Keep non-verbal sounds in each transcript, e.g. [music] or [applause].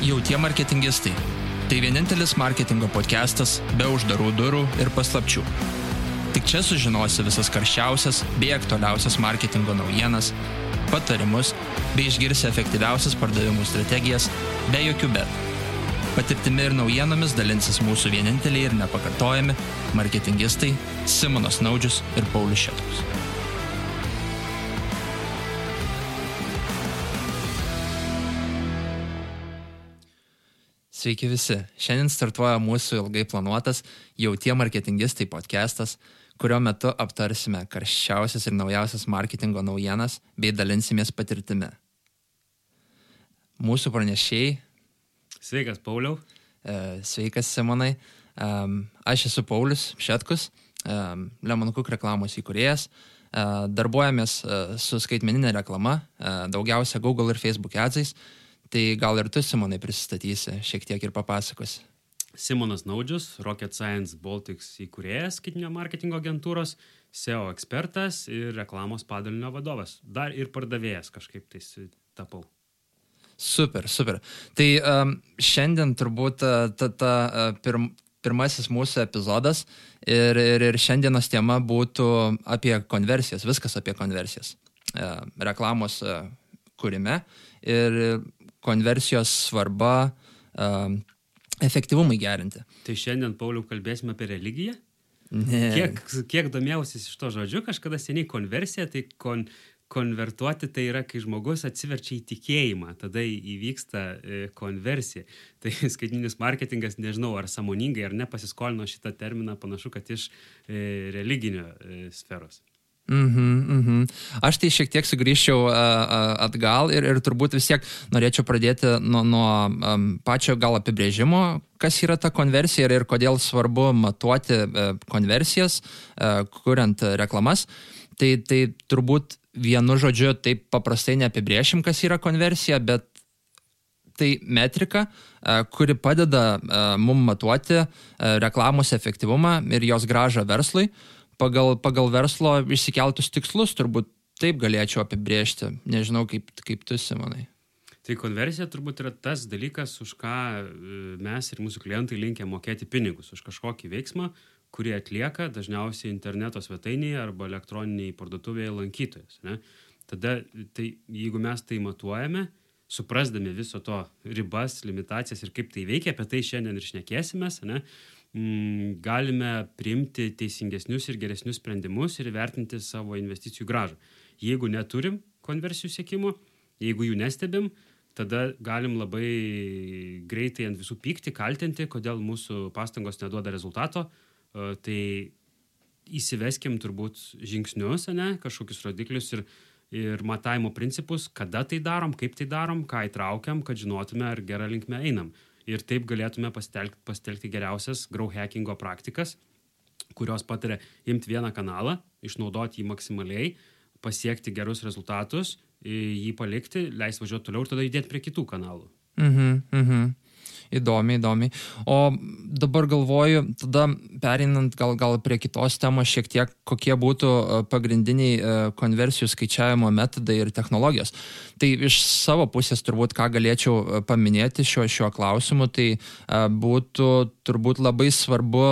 Jau tie marketingistai. Tai vienintelis marketingo podcastas be uždarų durų ir paslapčių. Tik čia sužinosi visas karščiausias bei aktualiausias marketingo naujienas, patarimus bei išgirsi efektyviausias pardavimų strategijas be jokių bet. Patirtimi ir naujienomis dalinsis mūsų vieninteliai ir nepakartojami marketingistai Simonas Naudžius ir Paulius Šetkus. Sveiki visi. Šiandien startuoja mūsų ilgai planuotas jau tie marketingistai podcastas, kurio metu aptarsime karščiausias ir naujausias marketingo naujienas bei dalinsimės patirtimi. Mūsų pranešėjai. Sveikas, Pauliau. E, sveikas, Simonai. Aš esu Paulius Šetkus, Lemon Cook reklamos įkūrėjas. E, darbuojamės e, su skaitmeninė reklama, daugiausia Google ir Facebook adsais Tai gal ir tu, Simonai, prisistatysi šiek tiek ir papasakosi. Simonas Naudžius, Rocket Science Baltics įkūrėjas skaitinio marketingo agentūros, SEO ekspertas ir reklamos padalinio vadovas. Dar ir pardavėjas kažkaip tais tapau. Super, super. Tai um, šiandien turbūt uh, ta, ta uh, pirm, pirmasis mūsų epizodas ir, ir, ir šiandienos tema būtų apie konversijas, viskas apie konversijas. Uh, reklamos uh, kūrime ir konversijos svarba um, efektyvumui gerinti. Tai šiandien, Pauliau, kalbėsime apie religiją? Ne. Kiek, kiek domėjausi iš to žodžiu, kažkada seniai konversija, tai kon, konvertuoti tai yra, kai žmogus atsiverčia į tikėjimą, tada įvyksta e, konversija. [laughs] Tai skaitminis marketingas, nežinau, ar samoningai ar nepasiskolino šitą terminą, panašu, kad iš e, religinio e, sferos. Mhm, mhm. Aš tai šiek tiek sugrįžčiau uh, atgal ir, ir turbūt vis tiek norėčiau pradėti nuo, nuo um, pačio gal apibrėžimo, kas yra ta konversija ir, ir kodėl svarbu matuoti uh, konversijas, uh, kuriant reklamas. Tai, tai turbūt vienu žodžiu taip paprastai neapibrėšim, kas yra konversija, bet tai metrika, kuri padeda mum matuoti reklamos efektyvumą ir jos gražą verslui pagal, pagal verslo išsikeltus tikslus turbūt taip galėčiau apibriežti. Nežinau, kaip, kaip tu, Simonai. Tai konversija turbūt yra tas dalykas, už ką e, mes ir mūsų klientai linkia mokėti pinigus, už kažkokį veiksmą, kurį atlieka dažniausiai interneto svetainėje arba elektroniniai parduotuvėje lankytojas. Ne? Tada, tai, jeigu mes tai matuojame, suprasdami viso to ribas, limitacijas ir kaip tai veikia, apie tai šiandien ir šnekėsimės, ne? mm, galime priimti teisingesnius ir geresnius sprendimus ir vertinti savo investicijų gražą. Jeigu neturim konversijų sėkimo, jeigu jų nestebim, tada galim labai greitai ant visų pykti, kaltinti, kodėl mūsų pastangos neduoda rezultato. E, tai įsiveskim turbūt žingsnius, ne, kažkokius rodiklius ir, ir matavimo principus, kada tai darom, kaip tai darom, ką įtraukiam, kad žinotume, ar gerą linkmę einam ir taip galėtume pasitelkti, pasitelkti geriausias grow hackingo praktikas, kurios pataria imti vieną kanalą, išnaudoti jį maksimaliai, pasiekti gerus rezultatus, jį palikti, leis važiuoti toliau ir tada judėti prie kitų kanalų. Mhm, mhm. Įdomi, įdomi. O dabar galvoju, tada perinant gal, gal prie kitos temos šiek tiek, kokie būtų e, pagrindiniai e, konversijų skaičiavimo metodai ir technologijos. Tai iš savo pusės turbūt, ką galėčiau e, paminėti šiuo, šiuo klausimu, tai būtų turbūt labai svarbu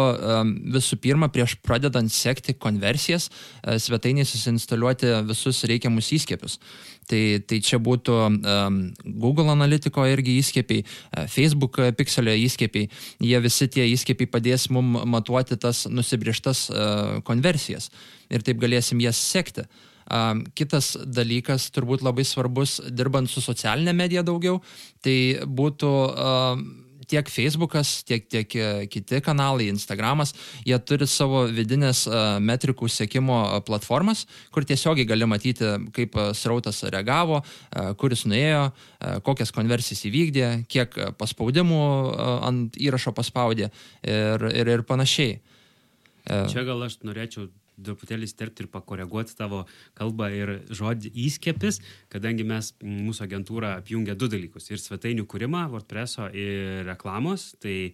visų pirma, prieš pradedant sekti konversijas, svetainiai susinstaliuoti visus reikiamus įskiepius. Tai, tai čia būtų um, Google analitiko irgi įskiepiai, uh, Facebook pixelio įskiepiai. Jie visi tie įskiepiai padės mums matuoti tas nusibrieštas uh, konversijas ir taip galėsim jas sekti. Um, kitas dalykas, turbūt labai svarbus, dirbant su socialinė medija daugiau, tai būtų um, tiek Facebookas, tiek, tiek e, kiti kanalai, Instagramas, jie turi savo vidinės e, metrikų sėkimo e, platformas, kur tiesiogiai gali matyti, kaip srautas reagavo, kuris nuėjo, kokias konversijas įvykdė, kiek paspaudimų ant įrašo paspaudė ir, ir, ir panašiai. Čia gal aš norėčiau truputėlį sterpti ir pakoreguoti tavo kalbą ir žodį įskiepis, kadangi mes mūsų agentūra apjungia du dalykus - ir svetainių kūrimą, WordPress'o ir reklamos. Tai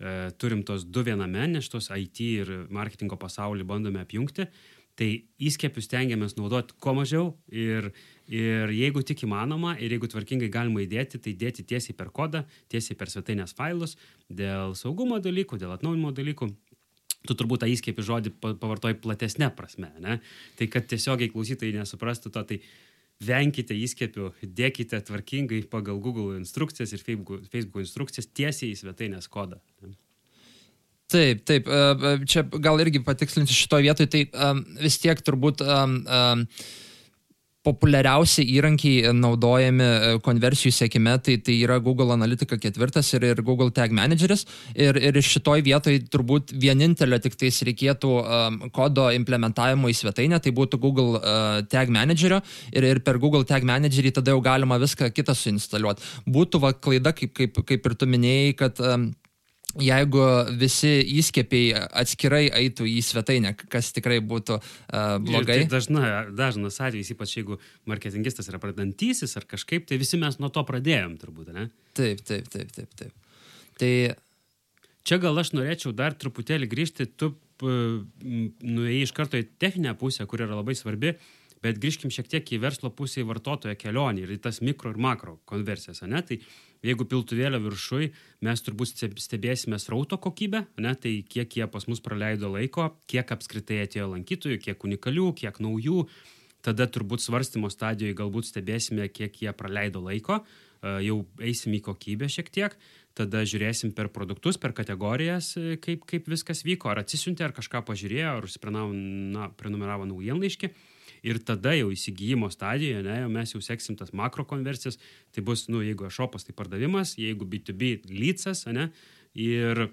e, turim tos du viename, nes tos IT ir marketingo pasaulį bandome apjungti. Tai įskiepius tengiamės naudoti kuo mažiau ir Ir jeigu tik įmanoma ir jeigu tvarkingai galima įdėti, tai dėti tiesiai per kodą, tiesiai per svetainės failus, dėl saugumo dalykų, dėl atnaujimo dalykų. Tu turbūt tą įskiepį žodį pavartoji platesnė prasme, ne? Tai kad tiesiogiai klausytojai nesuprastų to, tai venkite įskiepių, dėkite tvarkingai pagal Google instrukcijas ir Facebook, instrukcijas tiesiai į svetainės kodą. Ne? Taip, taip, e, e, čia gal irgi patikslinti šitoje vietoje, tai um, vis tiek turbūt um, um, populiariausi įrankiai naudojami e, konversijų sėkime, tai, tai yra Google Analytica 4 ir, ir Google Tag Manageris. Ir, ir šitoj vietoj turbūt vienintelio tik tais reikėtų um, kodo implementavimo į svetainę, tai būtų Google uh, Tag Managerio ir, ir per Google Tag Managerį tada jau galima viską kitą suinstaliuoti. Būtų va klaida, kaip, kaip, kaip ir tu minėjai, kad um, jeigu visi įskiepiai atskirai eitų į svetainę, kas tikrai būtų uh, blogai. Ir tai dažna, dažnas atvejis, ypač jeigu marketingistas yra pradantysis ar kažkaip, tai visi mes nuo to pradėjom turbūt, ne? Taip, taip, taip, taip. taip. Tai čia gal aš norėčiau dar truputėlį grįžti, tu nuėjai iš karto į techninę pusę, kur yra labai svarbi, bet grįžkim šiek tiek į verslo pusę, į vartotojo kelionį ir į tas mikro ir makro konversijas, ne? Tai Jeigu piltuvėlio viršui, mes turbūt stebėsime srauto kokybę, ne, tai kiek jie pas mus praleido laiko, kiek apskritai atėjo lankytojų, kiek unikalių, kiek naujų. Tada turbūt svarstymo stadijoje galbūt stebėsime, kiek jie praleido laiko, e, jau eisim į kokybę šiek tiek, tada žiūrėsim per produktus, per kategorijas, e, kaip, kaip viskas vyko, ar atsisiuntė, ar kažką pažiūrėjo, ar užsiprenumeravo naujienlaiškį ir tada jau įsigijimo stadijoje, ne, jau mes jau seksim tas makro konversijas, tai bus, nu, jeigu e-shopas, tai pardavimas, jeigu B2B lydsas, ne, ir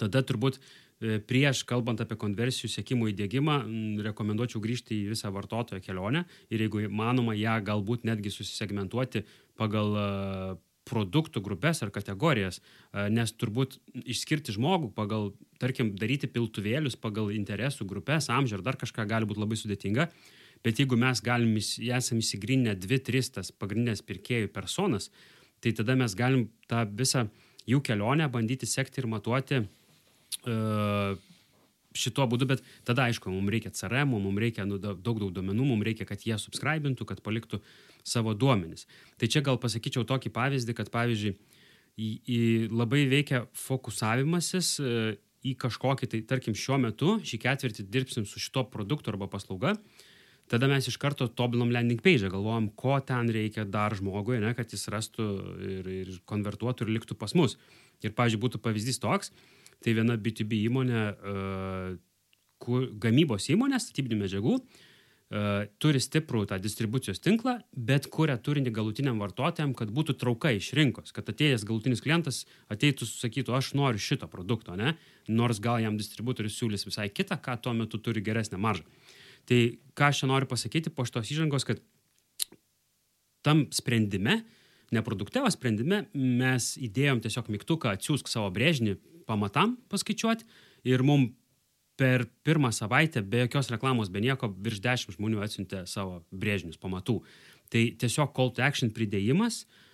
tada turbūt e, prieš kalbant apie konversijų sėkimų įdėgymą, rekomenduočiau grįžti į visą vartotojo kelionę ir jeigu manoma ją galbūt netgi susisegmentuoti pagal e, produktų grupės ar kategorijas, e, nes turbūt išskirti žmogų pagal, tarkim, daryti piltuvėlius pagal interesų grupės, amžių ar dar kažką gali būti labai sudėtinga. Bet jeigu mes galim, esam įsigrinę dvi, tris tas pagrindinės pirkėjų personas, tai tada mes galim tą visą jų kelionę bandyti sekti ir matuoti uh, šituo būdu, bet tada aišku, mums reikia CRM, mums reikia nu, daug daug duomenų, mums reikia, kad jie subscribintų, kad paliktų savo duomenis. Tai čia gal pasakyčiau tokį pavyzdį, kad pavyzdžiui, į, į labai veikia fokusavimasis uh, į kažkokį, tai tarkim šiuo metu, šį ketvirtį dirbsim su šito produktu arba paslauga, uh, tada mes iš karto tobulinam landing page, galvojam, ko ten reikia dar žmogui, ne, kad jis rastų ir, ir konvertuotų ir liktų pas mus. Ir, pavyzdžiui, būtų pavyzdys toks, tai viena B2B įmonė, uh, kur, gamybos įmonė statybinių medžiagų, Uh, turi stiprų tą distribucijos tinklą, bet kuria turinį galutiniam vartotojam, kad būtų trauka iš rinkos, kad atėjęs galutinis klientas ateitų, sakytų, aš noriu šito produkto, ne? nors gal jam distributorius siūlys visai kitą, ką tuo metu turi geresnę maržą. Tai ką aš čia noriu pasakyti po šitos įžangos, kad tam sprendime, neproduktyvo sprendime, mes įdėjom tiesiog mygtuką atsiųsk savo brėžinį pamatam paskaičiuoti ir mums per pirmą savaitę be jokios reklamos, be nieko virš dešimt žmonių atsiuntė savo brėžinius pamatų. Tai tiesiog call to action pridėjimas e,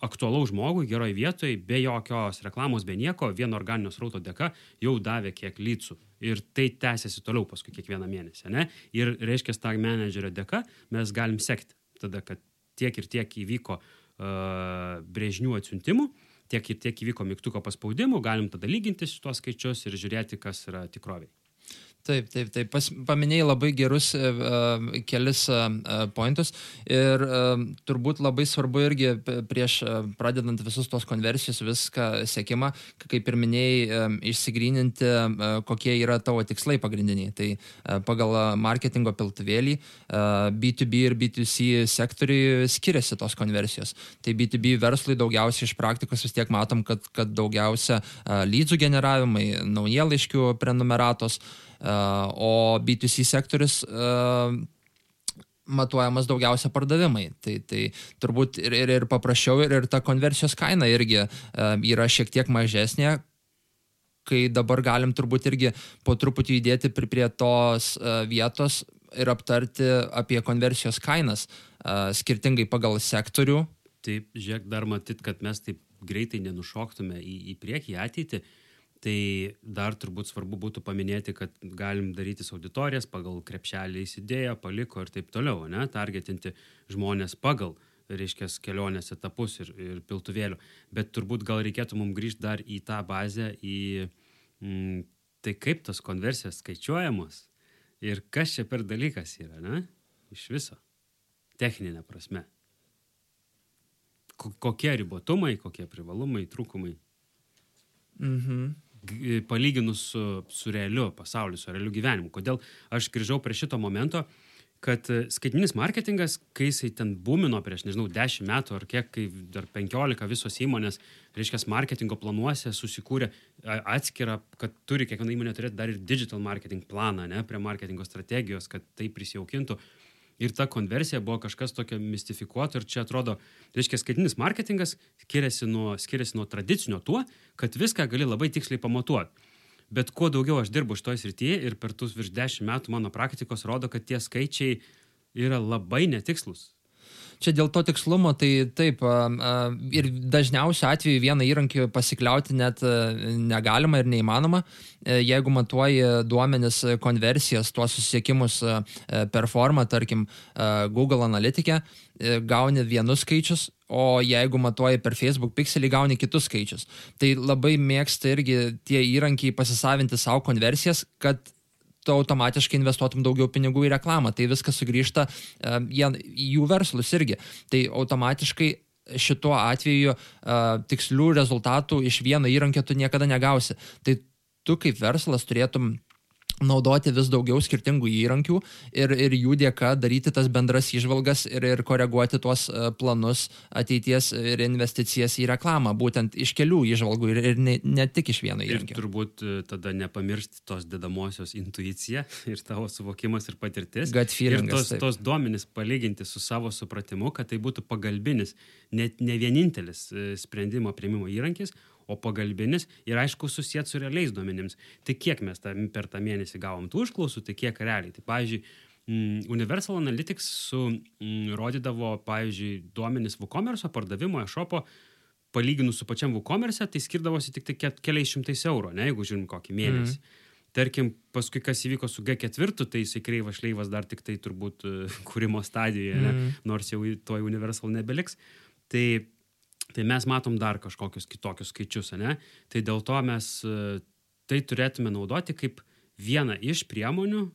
aktualaus žmogui geroj vietoj, be jokios reklamos, be nieko, vieno organinio srauto dėka jau davė kiek lycų ir tai tęsiasi toliau paskui kiekvieną mėnesį. Ne? Ir reiškia, tag managerio dėka mes galim sekti tada, kad tiek ir tiek įvyko uh, brėžinių atsiuntimų, tiek ir tiek įvyko mygtuko paspaudimų, galim tada lyginti šitos skaičius ir žiūrėti, kas yra tikroviai. Taip, taip, taip. Pas, paminėjai labai gerus uh, kelis uh, pointus ir uh, turbūt labai svarbu irgi prieš uh, pradedant visus tos konversijos, viską sėkimą, kaip ir minėjai, uh, išsigryninti, uh, kokie yra tavo tikslai pagrindiniai. Tai uh, pagal marketingo piltuvėlį uh, B2B ir B2C sektoriui skiriasi tos konversijos. Tai B2B verslui daugiausiai iš praktikos vis tiek matom, kad, kad daugiausia uh, lydzų generavimai, naujielaiškių prenumeratos. Uh, o B2C sektorius matuojamas daugiausia pardavimai. Tai, tai turbūt ir, ir, ir paprasčiau, ir, ir ta konversijos kaina irgi yra šiek tiek mažesnė, kai dabar galim turbūt irgi po truputį judėti prie, tos vietos ir aptarti apie konversijos kainas skirtingai pagal sektorių. Taip, žiūrėk, dar matyt, kad mes taip greitai nenušoktume į, į priekį, į ateitį. Tai dar turbūt svarbu būtų paminėti, kad galim darytis auditorijas pagal krepšelį įsidėję, paliko ir taip toliau, ne, targetinti žmonės pagal, reiškia, kelionės etapus ir, ir piltuvėlių. Bet turbūt gal reikėtų mums grįžti dar į tą bazę, į mm, tai kaip tos konversijos skaičiuojamos ir kas čia per dalykas yra, ne, iš viso, techninė prasme. Kokie ribotumai, kokie privalumai, trūkumai. Mhm palyginus su, su realiu pasauliu, su realiu gyvenimu. Kodėl aš grįžau prie šito momento, kad e, skaitminis marketingas, kai jisai ten būmino prieš, nežinau, 10 metų ar kiek, kai dar 15 visos įmonės, reiškia, marketingo planuose susikūrė atskirą, kad turi kiekviena įmonė turėti dar ir digital marketing planą, ne, prie marketingo strategijos, kad tai prisijaukintų. Ir ta konversija buvo kažkas tokio mistifikuoto ir čia atrodo, reiškia, skaitinis marketingas skiriasi nuo, skiriasi nuo tradicinio tuo, kad viską gali labai tiksliai pamatuoti. Bet kuo daugiau aš dirbu šitoje srityje ir per tuos virš dešimt metų mano praktikos rodo, kad tie skaičiai yra labai netikslus. Čia dėl to tikslumo, tai taip, ir dažniausiu atveju vieną įrankį pasikliauti net negalima ir neįmanoma. E, jeigu matuoji duomenis konversijas, tuos susiekimus per formą, tarkim, Google Analytica, e, gauni vienus skaičius, o jeigu matuoji per Facebook pixelį, gauni kitus skaičius. Tai labai mėgsta irgi tie įrankiai pasisavinti savo konversijas, kad tu automatiškai investuotum daugiau pinigų į reklamą. Tai viskas sugrįžta į jų verslus irgi. Tai automatiškai šituo atveju tikslių rezultatų iš vieno įrankio tu niekada negausi. Tai tu kaip verslas turėtum naudoti vis daugiau skirtingų įrankių ir, ir jų dėka daryti tas bendras išvalgas ir, ir koreguoti tuos e, planus ateities ir investicijas į reklamą, būtent iš kelių išvalgų ir, ir ne, ne tik iš vieno įrankio. Ir turbūt e, tada nepamiršti tos dedamosios intuicija [laughs] ir tavo suvokimas ir patirtis. Ir tos, taip. tos duomenys palyginti su savo supratimu, kad tai būtų pagalbinis, net ne vienintelis e, sprendimo prieimimo įrankis, o pagalbinis ir aišku susijęs su realiais duomenims. Tai kiek mes ta, per tą mėnesį gavom tų užklausų, tai kiek realiai. Tai pavyzdžiui, mm, Universal Analytics su, mm, rodydavo, pavyzdžiui, duomenis WooCommerce pardavimo e-shopo, palyginus su pačiam WooCommerce, tai skirdavosi tik tai keliais šimtais eurų, ne, jeigu žiūrim kokį mėnesį. Mm. Tarkim, paskui kas įvyko su G4, tai jisai kreivas šleivas dar tik tai turbūt kūrimo stadijoje, mm. ne, nors jau toj Universal nebeliks. Tai tai mes matom dar kažkokius kitokius skaičius, ne? Tai dėl to mes e, tai turėtume naudoti kaip vieną iš priemonių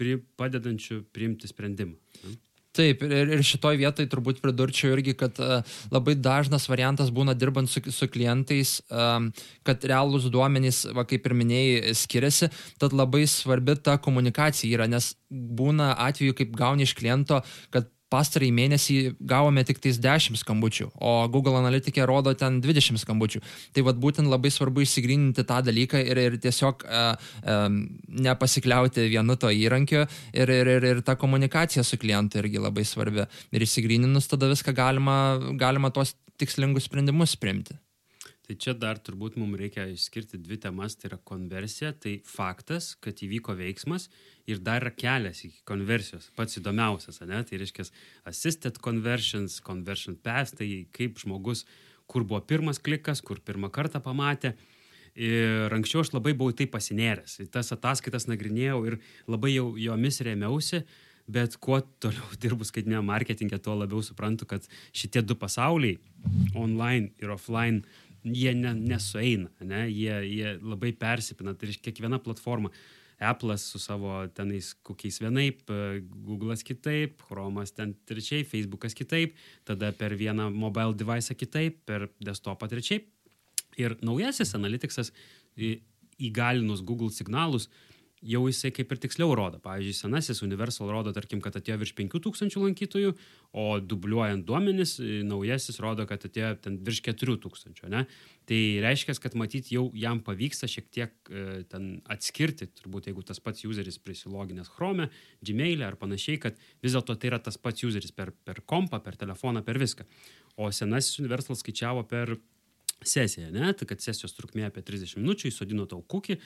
pri, padedančių priimti sprendimą. Ne? Taip, ir, ir šitoj vietoj turbūt pridurčiau irgi, kad uh, labai dažnas variantas būna dirbant su, su klientais, um, kad realūs duomenys, va, kaip ir minėjai, skiriasi, tad labai svarbi ta komunikacija yra, nes būna atveju, kaip gauni iš kliento, kad pastarąjį mėnesį gavome tik tais 10 skambučių, o Google Analytica rodo ten 20 skambučių. Tai vad būtent labai svarbu išsigryninti tą dalyką ir, ir tiesiog uh, um, nepasikliauti vienu to įrankiu ir, ir, ir, ir ta komunikacija su klientu irgi labai svarbi. Ir išsigryninus tada viską galima, galima tos tikslingus sprendimus priimti. Tai čia dar turbūt mums reikia išskirti dvi temas, tai yra konversija, tai faktas, kad įvyko veiksmas ir dar yra kelias iki konversijos, pats įdomiausias, ne? tai reiškia assisted conversions, conversion path, tai kaip žmogus, kur buvo pirmas klikas, kur pirmą kartą pamatė. Ir anksčiau aš labai buvau tai pasinėręs, tas ataskaitas nagrinėjau ir labai jau jomis rėmiausi, bet kuo toliau [laughs] dirbu skaitinio marketingė, tuo labiau suprantu, kad šitie du pasauliai, online ir offline, jie ne, nesueina, ne? jie, jie labai persipina, tai reiškia kiekviena platforma. Apple'as su savo tenais kokiais vienaip, Google'as kitaip, Chrome'as ten trečiai, Facebook'as kitaip, tada per vieną mobile device kitaip, per desktopą trečiai. Ir naujasis Analytics'as įgalinus Google signalus jau jisai kaip ir tiksliau rodo. Pavyzdžiui, senasis Universal rodo, tarkim, kad atėjo virš 5000 lankytojų, o dubliuojant duomenis, e, naujasis rodo, kad atėjo ten virš 4000. Ne? Tai reiškia, kad matyt jau jam pavyksta šiek tiek e, ten atskirti, turbūt jeigu tas pats useris prisiloginęs Chrome, Gmail'e ar panašiai, kad vis dėlto tai yra tas pats useris per, per kompą, per telefoną, per viską. O senasis Universal skaičiavo per sesiją, ne, tai kad sesijos trukmė apie 30 minučių, įsodino tau kukį,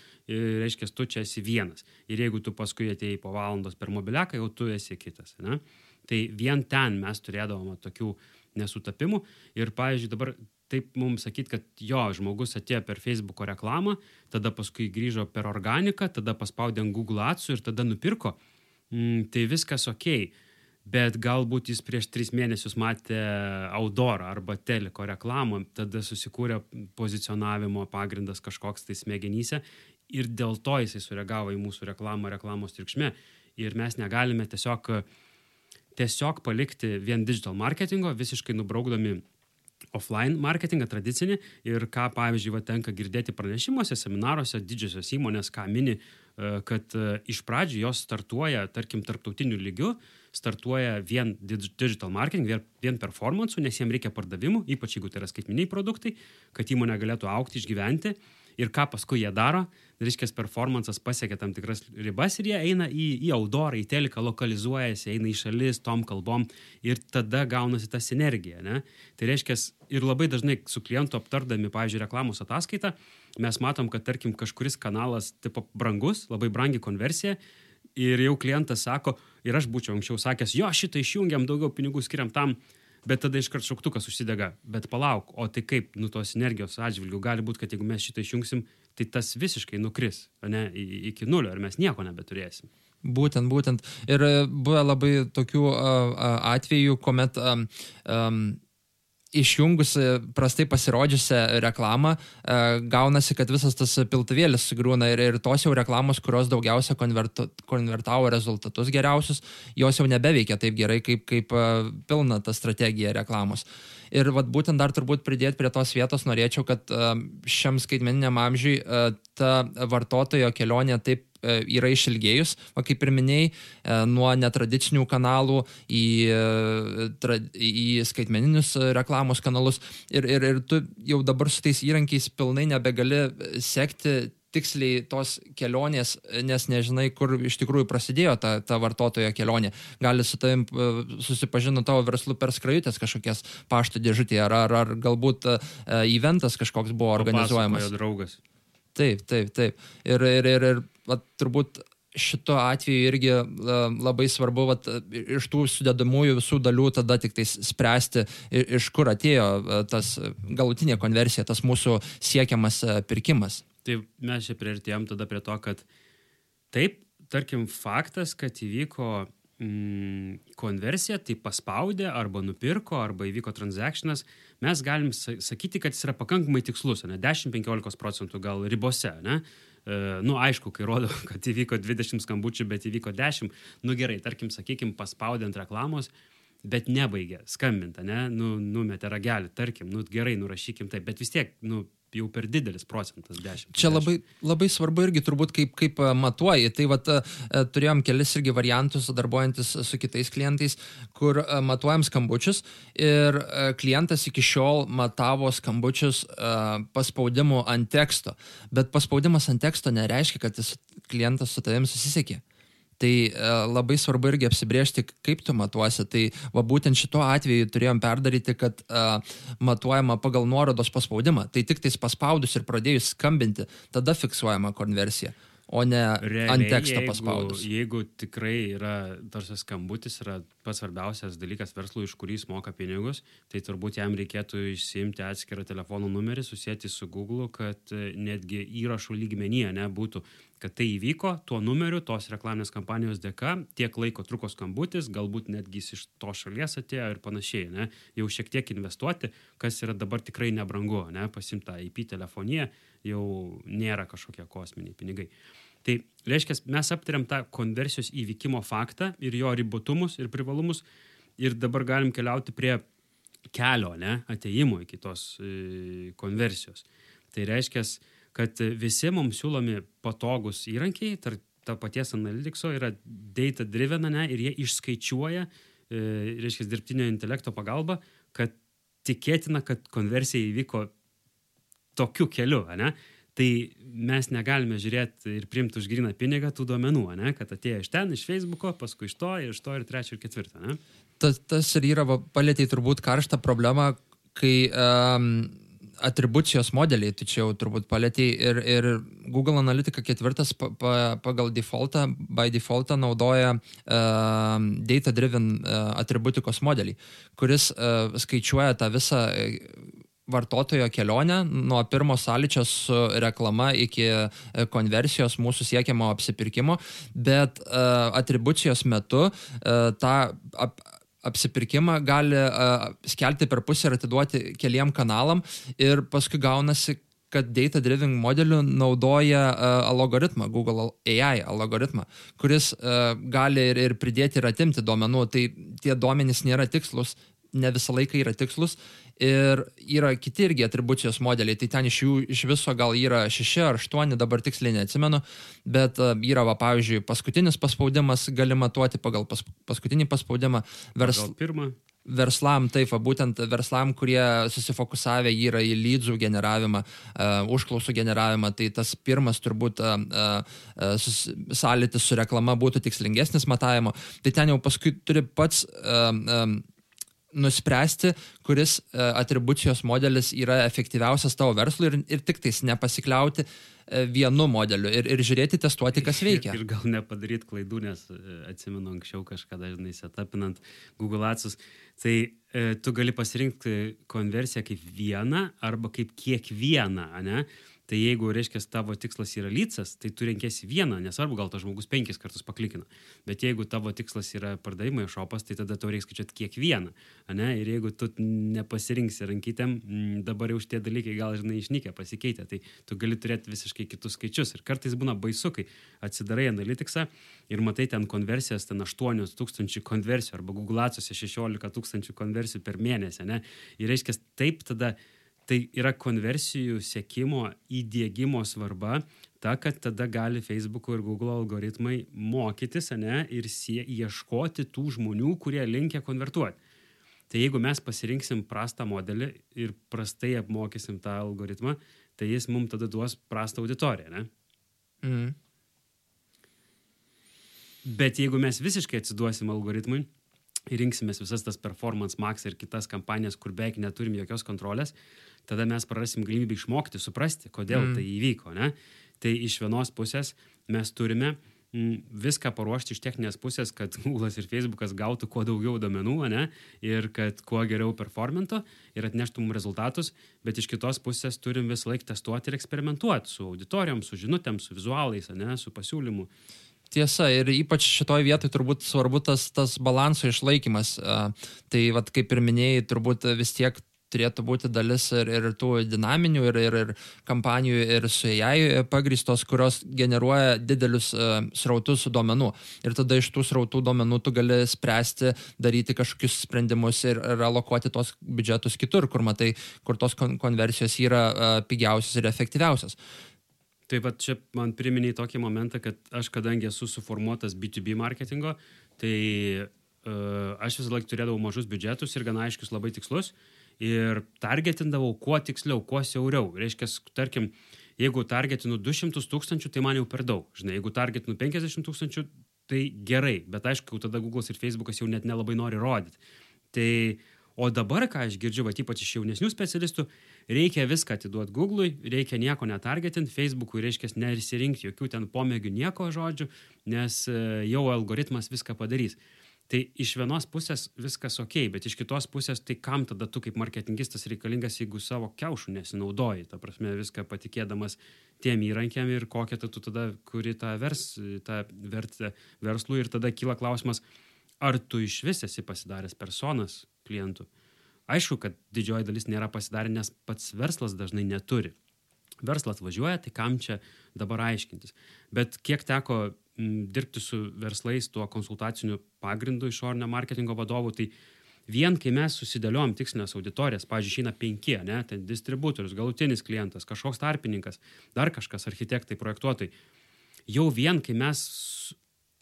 reiškia, tu čia esi vienas. Ir jeigu tu paskui atėjai po valandos per mobiliaką, jau tu esi kitas. Ne? Tai vien ten mes turėdavome tokių nesutapimų. Ir, pavyzdžiui, dabar taip mums sakyti, kad jo, žmogus atėjo per Facebook'o reklamą, tada paskui grįžo per organiką, tada paspaudė ant Google atsų ir tada nupirko, mm, tai viskas ok. Bet galbūt jis prieš tris mėnesius matė Audorą arba Teliko reklamą, tada susikūrė pozicionavimo pagrindas kažkoks tai smegenyse ir dėl to jisai sureagavo į mūsų reklamą reklamos triukšme. Ir mes negalime tiesiog, tiesiog palikti vien digital marketingo, visiškai nubraukdami offline marketingą tradicinį ir ką, pavyzdžiui, va, tenka girdėti pranešimuose, seminaruose, didžiosios įmonės, ką mini, e, kad e, iš pradžių jos startuoja, tarkim, tarptautiniu lygiu, startuoja vien digital marketing, vien, performance, nes jiems reikia pardavimų, ypač jeigu tai yra skaitminiai produktai, kad įmonė galėtų aukti, išgyventi ir ką paskui jie daro, reiškia, performances pasiekia tam tikras ribas ir jie eina į, į audorą, į teliką, lokalizuojasi, eina į šalis tom kalbom ir tada gaunasi ta sinergija. Ne? Tai reiškia, ir labai dažnai su klientu aptardami, pavyzdžiui, reklamos ataskaitą, mes matom, kad tarkim kažkuris kanalas tipo brangus, labai brangi konversija ir jau klientas sako, ir aš būčiau anksčiau sakęs, jo, šitą išjungiam, daugiau pinigų skiriam tam, bet tada iškart šauktukas užsidega. Bet palauk, o tai kaip, nu tos energijos atžvilgių gali būti, kad jeigu mes šitą išjungsim, tai tas visiškai nukris, ne, iki nulio ir mes nieko nebeturėsim. Būtent, būtent. Ir e, buvo labai tokių atvejų, kuomet um, um, išjungus prastai pasirodžiusią reklamą, e, gaunasi, kad visas tas piltuvėlis sugriūna ir, ir tos jau reklamos, kurios daugiausia konvertu, konvertavo rezultatus geriausius, jos jau nebeveikia taip gerai, kaip, kaip e, pilna ta strategija reklamos. Ir vat, būtent dar turbūt pridėti prie tos vietos norėčiau, kad e, šiam skaitmeniniam amžiui ta vartotojo kelionė taip yra išilgėjus, o kaip ir minėjai, e, nuo netradicinių kanalų į, e, į skaitmeninius reklamos kanalus ir, ir, ir tu jau dabar su tais įrankiais pilnai nebegali sekti tiksliai tos kelionės, nes nežinai, kur iš tikrųjų prasidėjo ta, ta vartotojo kelionė. Gali su tavim susipažino tavo verslu per skrajutės kažkokias pašto dėžutėje, ar, ar, ar galbūt eventas kažkoks buvo organizuojamas. Taip, taip, taip. Ir, ir, ir, ir va, turbūt šituo atveju irgi labai svarbu vat, iš tų sudedamųjų visų dalių tada tik tai spręsti, iš kur atėjo tas galutinė konversija, tas mūsų siekiamas pirkimas. Tai mes čia prieartėjom tada prie to, kad taip, tarkim, faktas, kad įvyko mm, konversija, tai paspaudė arba nupirko, arba įvyko transakcionas, mes galim sakyti, kad jis yra pakankamai tikslus, ne 10-15 procentų gal ribose, ne? E, nu, aišku, kai rodo, [laughs] kad įvyko 20 skambučių, bet įvyko 10, nu gerai, tarkim, sakykim, paspaudė ant reklamos, bet nebaigė skambinti, ne, nu, numetė ragelį, tarkim, nu gerai, nurašykim taip, bet vis tiek, nu, jau per didelis procentas 10. Čia labai, labai svarbu irgi turbūt kaip, kaip e, matuoji. Tai vat, e, turėjom kelis irgi variantus darbuojantis su kitais klientais, kur e, matuojam skambučius ir klientas iki šiol matavo skambučius paspaudimu ant teksto. Bet paspaudimas ant teksto nereiškia, kad jis, klientas su tavim susisiekė. Tai e, labai svarbu irgi apsibriežti, kaip tu matuosi. Tai va būtent šituo atveju turėjom perdaryti, kad uh, matuojama pagal nuorodos paspaudimą. Tai tik tais paspaudus ir pradėjus skambinti, tada fiksuojama konversija o ne Realiai, ant teksto jeigu, paspaudus. Jeigu tikrai yra, tarsi skambutis yra pats svarbiausias dalykas verslui, iš kurį jis moka pinigus, tai turbūt jam reikėtų išsiimti atskirą telefono numerį, susijęti su Google, kad e, netgi įrašų lygmenyje nebūtų, kad tai įvyko tuo numeriu, tos reklaminės kampanijos dėka, tiek laiko truko skambutis, galbūt netgi jis iš to šalies atėjo ir panašiai, ne? jau šiek tiek investuoti, kas yra dabar tikrai nebrangu, ne? pasimta IP telefoniją, jau nėra kažkokie kosminiai pinigai. Tai reiškia, mes aptariam tą konversijos įvykimo faktą ir jo ribotumus ir privalumus ir dabar galim keliauti prie kelio, ne, ateimo iki tos e, konversijos. Tai reiškia, kad visi mums siūlomi patogus įrankiai, tarp to paties analitikso yra data driven, ne, ir jie išskaičiuoja, e, reiškia, dirbtinio intelekto pagalba, kad tikėtina, kad konversija įvyko tokiu keliu, ne? Tai mes negalime žiūrėti ir priimti už griną pinigą tų duomenų, ne? kad atėjo iš ten, iš Facebook'o, paskui iš to, iš to ir trečio ir ketvirto. Ne? Tas, tas ir yra, palėtėjai turbūt karštą problemą, kai um, atribucijos modeliai, tai čia jau turbūt palėtėjai ir, ir Google Analytica ketvirtas pa, pa, pagal defaultą, by defaultą naudoja uh, data-driven uh, atributikos modelį, kuris uh, skaičiuoja tą visą uh, vartotojo kelionę nuo pirmo sąlyčio su reklama iki e, konversijos mūsų siekiamo apsipirkimo, bet uh, atribucijos metu uh, tą ap, apsipirkimą gali uh, skelti per pusę ir atiduoti keliem kanalam ir paskui gaunasi, kad data driven modeliu naudoja uh, algoritmą, Google AI algoritmą, kuris uh, gali ir, ir pridėti ir atimti duomenų. Tai tie duomenys nėra tikslus, ne visą laiką yra tikslus. Ir yra kiti irgi atribucijos modeliai, tai ten iš jų iš viso gal yra šeši ar aštuoni, dabar tiksliai neatsimenu, bet uh, yra, va, pavyzdžiui, paskutinis paspaudimas gali matuoti pagal pas, paskutinį paspaudimą. Vers... Pagal pirmą verslam, taip, va, būtent verslam, kurie susifokusavę yra į lydžių generavimą, uh, užklausų generavimą, tai tas pirmas turbūt uh, uh, sąlytis su reklama būtų tikslingesnis matavimo, tai ten jau paskui turi pats uh, um, nuspręsti, kuris atribucijos modelis yra efektyviausias tavo verslui ir, ir tik tais nepasikliauti vienu modeliu ir, ir žiūrėti, testuoti, kas veikia. Ir, ir gal nepadaryti klaidų, nes atsimenu anksčiau kažkada, žinai, setapinant Google Atsus, Tai e, tu gali pasirinkti konversiją kaip vieną arba kaip kiekvieną, ne? Tai jeigu, reiškia, tavo tikslas yra lycas, tai tu renkėsi vieną, nesvarbu, gal tas žmogus penkis kartus paklikina. Bet jeigu tavo tikslas yra pardavimai šopas, tai tada tau reikia skaičiuoti kiekvieną. Ne? Ir jeigu tu nepasirinksi rankytėm, dabar jau šitie dalykai gal, žinai, išnykę, pasikeitė, tai tu gali turėti visiškai kitus skaičius. Ir kartais būna baisu, kai atsidarai analitiksą ir matai ten konversijas, ten 8 tūkstančių konversijų arba Google Atsose 16 tūkstančių konversijų per mėnesį. Ne? Ir reiškia, taip tada Tai yra konversijų sėkimo įdėgymo svarba, ta, kad tada gali Facebook ir Google algoritmai mokytis ne, ir sie, ieškoti tų žmonių, kurie linkia konvertuoti. Tai jeigu mes pasirinksim prastą modelį ir prastai apmokysim tą algoritmą, tai jis mums tada duos prastą auditoriją. Ne? Mm. Bet jeigu mes visiškai atsiduosim algoritmui rinksimės visas tas performance max ir kitas kampanijas, kur beveik neturim jokios kontrolės, tada mes prarasim galimybę išmokti, suprasti, kodėl mm. tai įvyko. Ne? Tai iš vienos pusės mes turime mm, viską paruošti iš techninės pusės, kad [laughs] Google ir Facebookas gautų kuo daugiau domenų, ne, ir kad kuo geriau performintų ir atneštų mums rezultatus, bet iš kitos pusės turim visą laiką testuoti ir eksperimentuoti su auditorijom, su žinutėm, su vizualais, ne, su pasiūlymu. Tiesa, ir ypač šitoje vietoje turbūt svarbu tas, tas balanso išlaikymas. Tai, vat, kaip ir minėjai, turbūt vis tiek turėtų būti dalis ir, ir tų dinaminių, ir, ir, ir kampanijų, ir su AI pagristos, kurios generuoja didelius uh, srautus duomenų. Ir tada iš tų srautų duomenų tu gali spręsti, daryti kažkokius sprendimus ir, ir alokuoti tos biudžetus kitur, kur matai, kur tos kon konversijos yra uh, pigiausios ir efektyviausios. Taip pat čia man priminė tokį momentą, kad aš kadangi esu suformuotas B2B marketingo, tai uh, aš visą laiką turėdavau mažus biudžetus ir gana aiškius labai tikslus ir targetindavau kuo tiksliau, kuo siauriau. Reiškia, tarkim, jeigu targetinu 200 tūkstančių, tai man jau per daug. Žinai, jeigu targetinu 50 tūkstančių, tai gerai, bet aišku, tada Google'as ir Facebook'as jau net nelabai nori rodyti. Tai, o dabar, ką aš girdžiu, va, ypač iš jaunesnių specialistų, reikia viską atiduoti Google'ui, reikia nieko netargetinti, Facebook'ui reiškia nerisirinkti jokių ten pomėgių nieko žodžių, nes e, jau algoritmas viską padarys. Tai iš vienos pusės viskas ok, bet iš kitos pusės tai kam tada tu kaip marketingistas reikalingas, jeigu savo keušų nesinaudoji, ta prasme viską patikėdamas tiem įrankiam ir kokią tu tada kuri tą, vers, tą vertę verslui ir tada kyla klausimas, ar tu iš vis esi pasidaręs personas klientų. Aišku, kad didžioji dalis nėra pasidarę, nes pats verslas dažnai neturi. Verslas važiuoja, tai kam čia dabar aiškintis. Bet kiek teko dirbti su verslais tuo konsultaciniu pagrindu išorinio marketingo vadovų, tai vien kai mes susidėliojom tikslinės auditorijas, pavyzdžiui, išeina penki, ne, ten distributorius, galutinis klientas, kažkoks tarpininkas, dar kažkas, architektai, projektuotojai, jau vien kai mes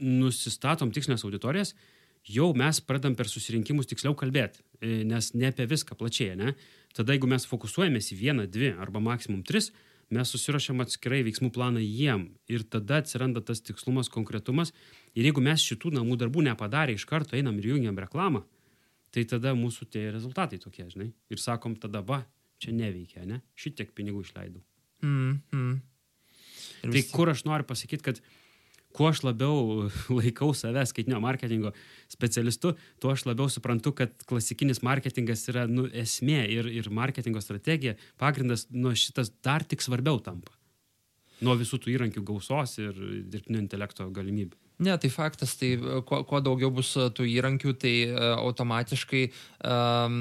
nusistatom tikslinės auditorijas, jau mes pradam per susirinkimus tiksliau kalbėti, e, nes ne apie viską plačiai, ne? Tada jeigu mes fokusuojamės į vieną, dvi arba maksimum tris, mes susirašėm atskirai veiksmų planą jiem ir tada atsiranda tas tikslumas, konkretumas. Ir jeigu mes šitų namų darbų nepadarė, iš karto einam ir jungiam reklamą, tai tada mūsų tie rezultatai tokie, žinai. Ir sakom, tada va, čia neveikia, ne? Šitiek pinigų išleidau. Mm, mm. Tai kur aš noriu pasakyti, kad kuo aš labiau [laughs] laikau save skaitinio marketingo specialistu, tuo aš labiau suprantu, kad klasikinis marketingas yra nu, esmė ir, ir marketingo strategija, pagrindas, nu, šitas dar tik svarbiau tampa. Nuo visų tų įrankių gausos ir dirbtinio intelekto galimybių. Ne, tai faktas, tai e, kuo, kuo daugiau bus e, tų įrankių, tai uh, automatiškai, um,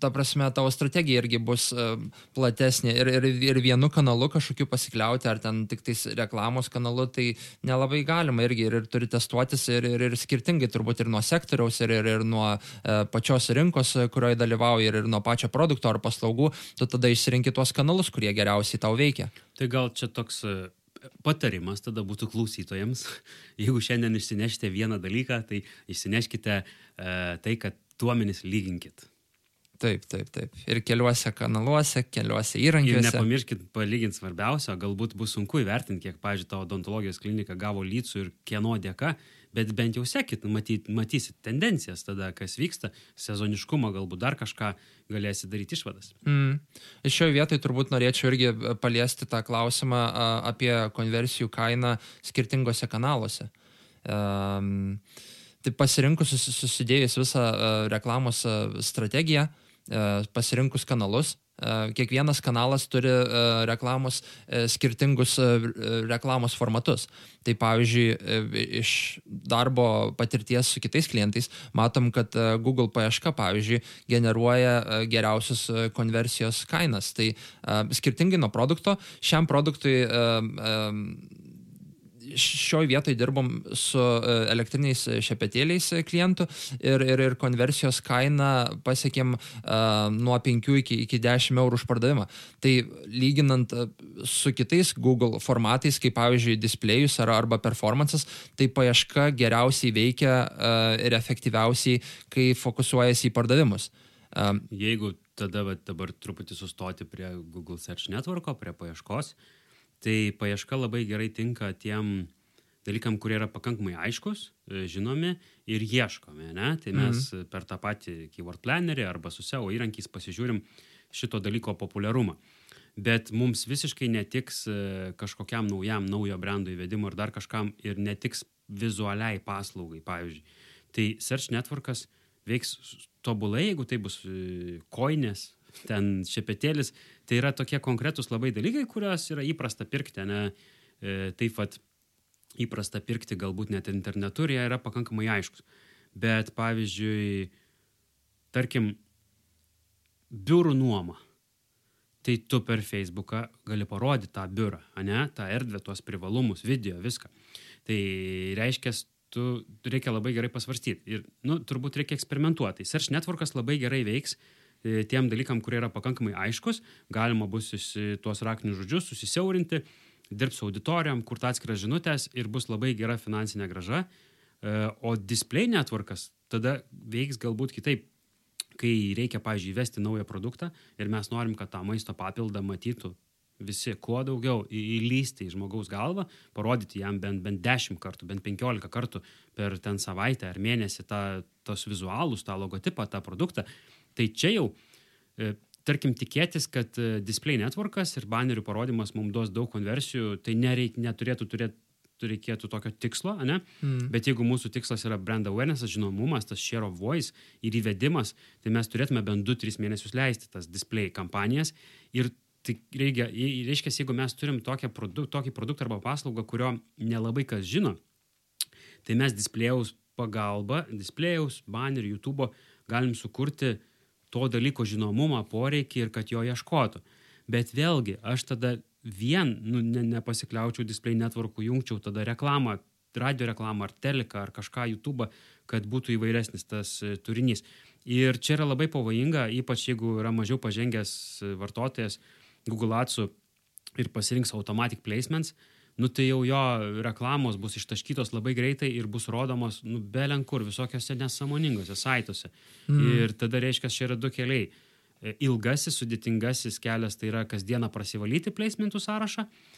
ta prasme, tavo strategija irgi bus uh, platesnė ir, ir, ir vienu kanalu kažkokiu pasikliauti, ar ten tik tais reklamos kanalu, tai nelabai galima irgi ir, ir turi testuotis ir, ir, ir skirtingai turbūt ir nuo sektoriaus, ir, ir, ir nuo uh, pačios rinkos, kurioje dalyvauji, ir, ir nuo pačio produkto ar paslaugų, tu tada išsirinki tuos kanalus, kurie geriausiai tau veikia. Tai gal čia toks patarimas tada būtų klausytojams, [laughs] jeigu šiandien išsinešite vieną dalyką, tai išsineškite e, tai, kad duomenys lyginkit. Taip, taip, taip. Ir keliuose kanaluose, keliuose įrankiuose. Ir nepamirškit palyginti svarbiausia, galbūt bus sunku įvertinti, kiek, pavyzdžiui, tavo odontologijos klinika gavo lycų ir kieno dėka, bet bent jau sekit, matyt, matysit tendencijas tada, kas vyksta, sezoniškumą, galbūt dar kažką galėsit daryti išvadas. Mm. Šioje vietoje turbūt norėčiau irgi paliesti tą klausimą apie konversijų kainą skirtingose kanaluose. Um, tai pasirinkus susidėjus visą reklamos strategiją, pasirinkus kanalus, Kiekvienas kanalas turi reklamos, skirtingus reklamos formatus. Tai pavyzdžiui, iš darbo patirties su kitais klientais matom, kad Google paieška, pavyzdžiui, generuoja geriausius konversijos kainas. Tai skirtingai nuo produkto, šiam produktui šioj vietoj dirbom su e, elektriniais šepetėliais klientų ir, ir, ir konversijos kainą pasiekėm nuo 5 iki, iki 10 eurų už pardavimą. Tai lyginant e, su kitais Google formatais, kaip pavyzdžiui displejus ar, arba performances, tai paieška geriausiai veikia ir efektyviausiai, kai fokusuojasi į pardavimus. Jeigu tada va, dabar truputį sustoti prie Google Search Networko, prie paieškos, uh, Tai paieška labai gerai tinka tiem dalykam, kurie yra pakankamai aiškus, e, žinomi ir ieškomi. Ne? Tai mes mhm. per tą patį keyword plannerį arba su SEO įrankiais pasižiūrim šito dalyko populiarumą. Bet mums visiškai netiks e, kažkokiam naujam naujo brendo įvedimui ir dar kažkam ir netiks vizualiai paslaugai, pavyzdžiui. Tai Search Networkas veiks tobulai, jeigu tai bus e, koinės, ten šepetėlis, tai yra tokie konkretūs labai dalykai, kuriuos yra įprasta pirkti, ne e, taip pat įprasta pirkti galbūt net internetu ir jie yra pakankamai aiškus. Bet pavyzdžiui, tarkim, biurų nuoma. Tai tu per Facebooką gali parodyti tą biurą, ne, tą erdvę, tuos privalumus, video, viską. Tai reiškia, tu reikia labai gerai pasvarstyti. Ir, nu, turbūt reikia eksperimentuoti. Tai Search Networkas labai gerai veiks, E, tiem dalykam, kurie yra pakankamai aiškus, galima bus tuos raktinius žodžius susisiaurinti, dirbs auditorijom, kur atskiras žinutės ir bus labai gera finansinė graža. E, o display networkas tada veiks galbūt kitaip. Kai reikia, pavyzdžiui, įvesti naują produktą ir mes norim, kad tą maisto papildą matytų visi kuo daugiau įlysti į žmogaus galvą, parodyti jam bent, bent 10 kartų, bent 15 kartų per ten savaitę ar mėnesį tą, tos vizualus, tą logotipą, tą produktą, Tai čia jau, e, tarkim, tikėtis, kad e, display networkas ir banerių parodimas mums duos daug konversijų, tai nereik, neturėtų turėti reikėtų tokio tikslo, ne? Mm. Bet jeigu mūsų tikslas yra brand awareness, žinomumas, tas share of voice ir įvedimas, tai mes turėtume bent 2-3 mėnesius leisti tas display kampanijas. Ir tai reikia, reiškia, jeigu mes turim produ, tokį produktą arba paslaugą, kurio nelabai kas žino, tai mes displėjaus pagalba, displėjaus, banner, YouTube galim sukurti to dalyko žinomumą, poreikį ir kad jo ieškotų. Bet vėlgi, aš tada vien nu, ne, nepasikliaučiau display networkų, jungčiau tada reklamą, radio reklamą ar teleką ar kažką YouTube, kad būtų įvairesnis tas e, turinys. Ir čia yra labai pavojinga, ypač jeigu yra mažiau pažengęs e, vartotojas Google Adsų ir pasirinks automatic placements, nu tai jau jo reklamos bus ištaškytos labai greitai ir bus rodomos, nu, belenkur, visokiose nesąmoningose saituose. Mm. Ir tada reiškia, čia yra du keliai. E, ilgasis, sudėtingasis kelias tai yra kasdieną prasivalyti placementų sąrašą, E,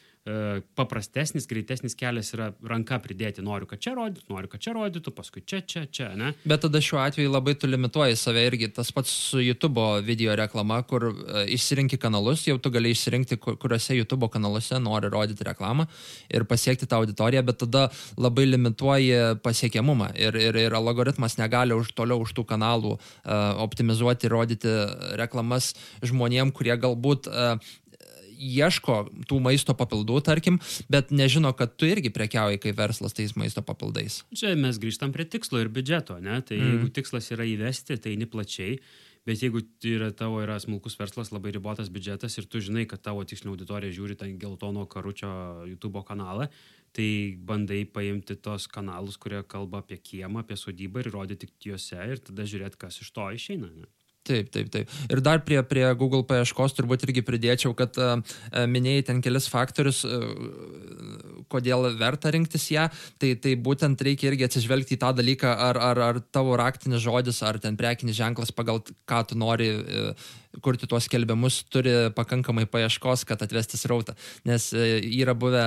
paprastesnis, greitesnis kelias yra ranka pridėti, noriu, kad čia rodytų, noriu, kad čia rodytų, paskui čia, čia, čia, ne? Bet tada šiuo atveju labai tu limituoji save irgi, tas pats su YouTube video reklama, kur uh, išsirinki kanalus, jau tu gali išsirinkti, kur, kuriuose YouTube kanaluose nori rodyti reklamą ir pasiekti tą auditoriją, bet tada labai limituoji pasiekiamumą ir, ir, ir algoritmas negali už toliau už tų kanalų uh, optimizuoti rodyti reklamas žmonėm, kurie galbūt uh, ieško tų maisto papildų, tarkim, bet nežino, kad tu irgi prekiauji kaip verslas tais maisto papildais. Čia mes grįžtam prie tikslo ir biudžeto, ne? Tai mm. jeigu tikslas yra įvesti, tai ne plačiai, bet jeigu yra tavo yra smulkus verslas, labai ribotas biudžetas ir tu žinai, kad tavo tikslinė auditorija žiūri tą geltono karučio YouTube kanalą, tai bandai paimti tos kanalus, kurie kalba apie kiemą, apie sodybą ir rodyti juose ir tada žiūrėti, kas iš to išeina. Ne? Taip, taip, taip. Ir dar prie, prie Google paieškos turbūt irgi pridėčiau, kad uh, minėjai ten kelis faktorius, uh, kodėl verta rinktis ją. Tai, tai būtent reikia irgi atsižvelgti į tą dalyką, ar, ar, ar tavo raktinis žodis, ar ten prekinis ženklas, pagal ką tu nori uh, kurti tuos skelbimus, turi pakankamai paieškos, kad atvesti srautą. Nes yra buvę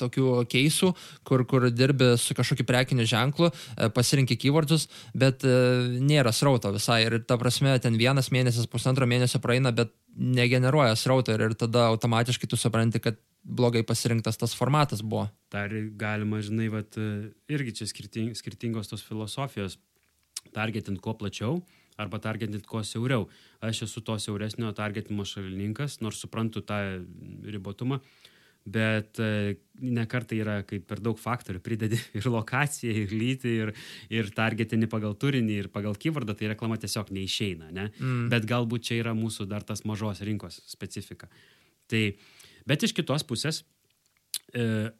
tokių keisų, kur, kur dirbi su kažkokiu prekiniu ženklu, e, pasirinkti keywordus, bet e, nėra srauto visai. Ir ta prasme, ten vienas mėnesis, pusantro mėnesio praeina, bet negeneruoja srauto ir, ir tada automatiškai tu supranti, kad blogai pasirinktas tas formatas buvo. Dar galima, žinai, vat, e, irgi čia skirting, skirtingos tos filosofijos. Targetint kuo plačiau arba targetint kuo siauriau. Aš esu to siauresnio targetimo šalininkas, nors suprantu tą ribotumą, bet e, ne kartai yra, kai per daug faktorių pridedi [laughs] ir lokaciją, ir lytį, ir, ir targetini pagal turinį, ir pagal keywordą, tai reklama tiesiog neišeina, ne? Mm. Bet galbūt čia yra mūsų dar tas mažos rinkos specifika. Tai, bet iš kitos pusės, e,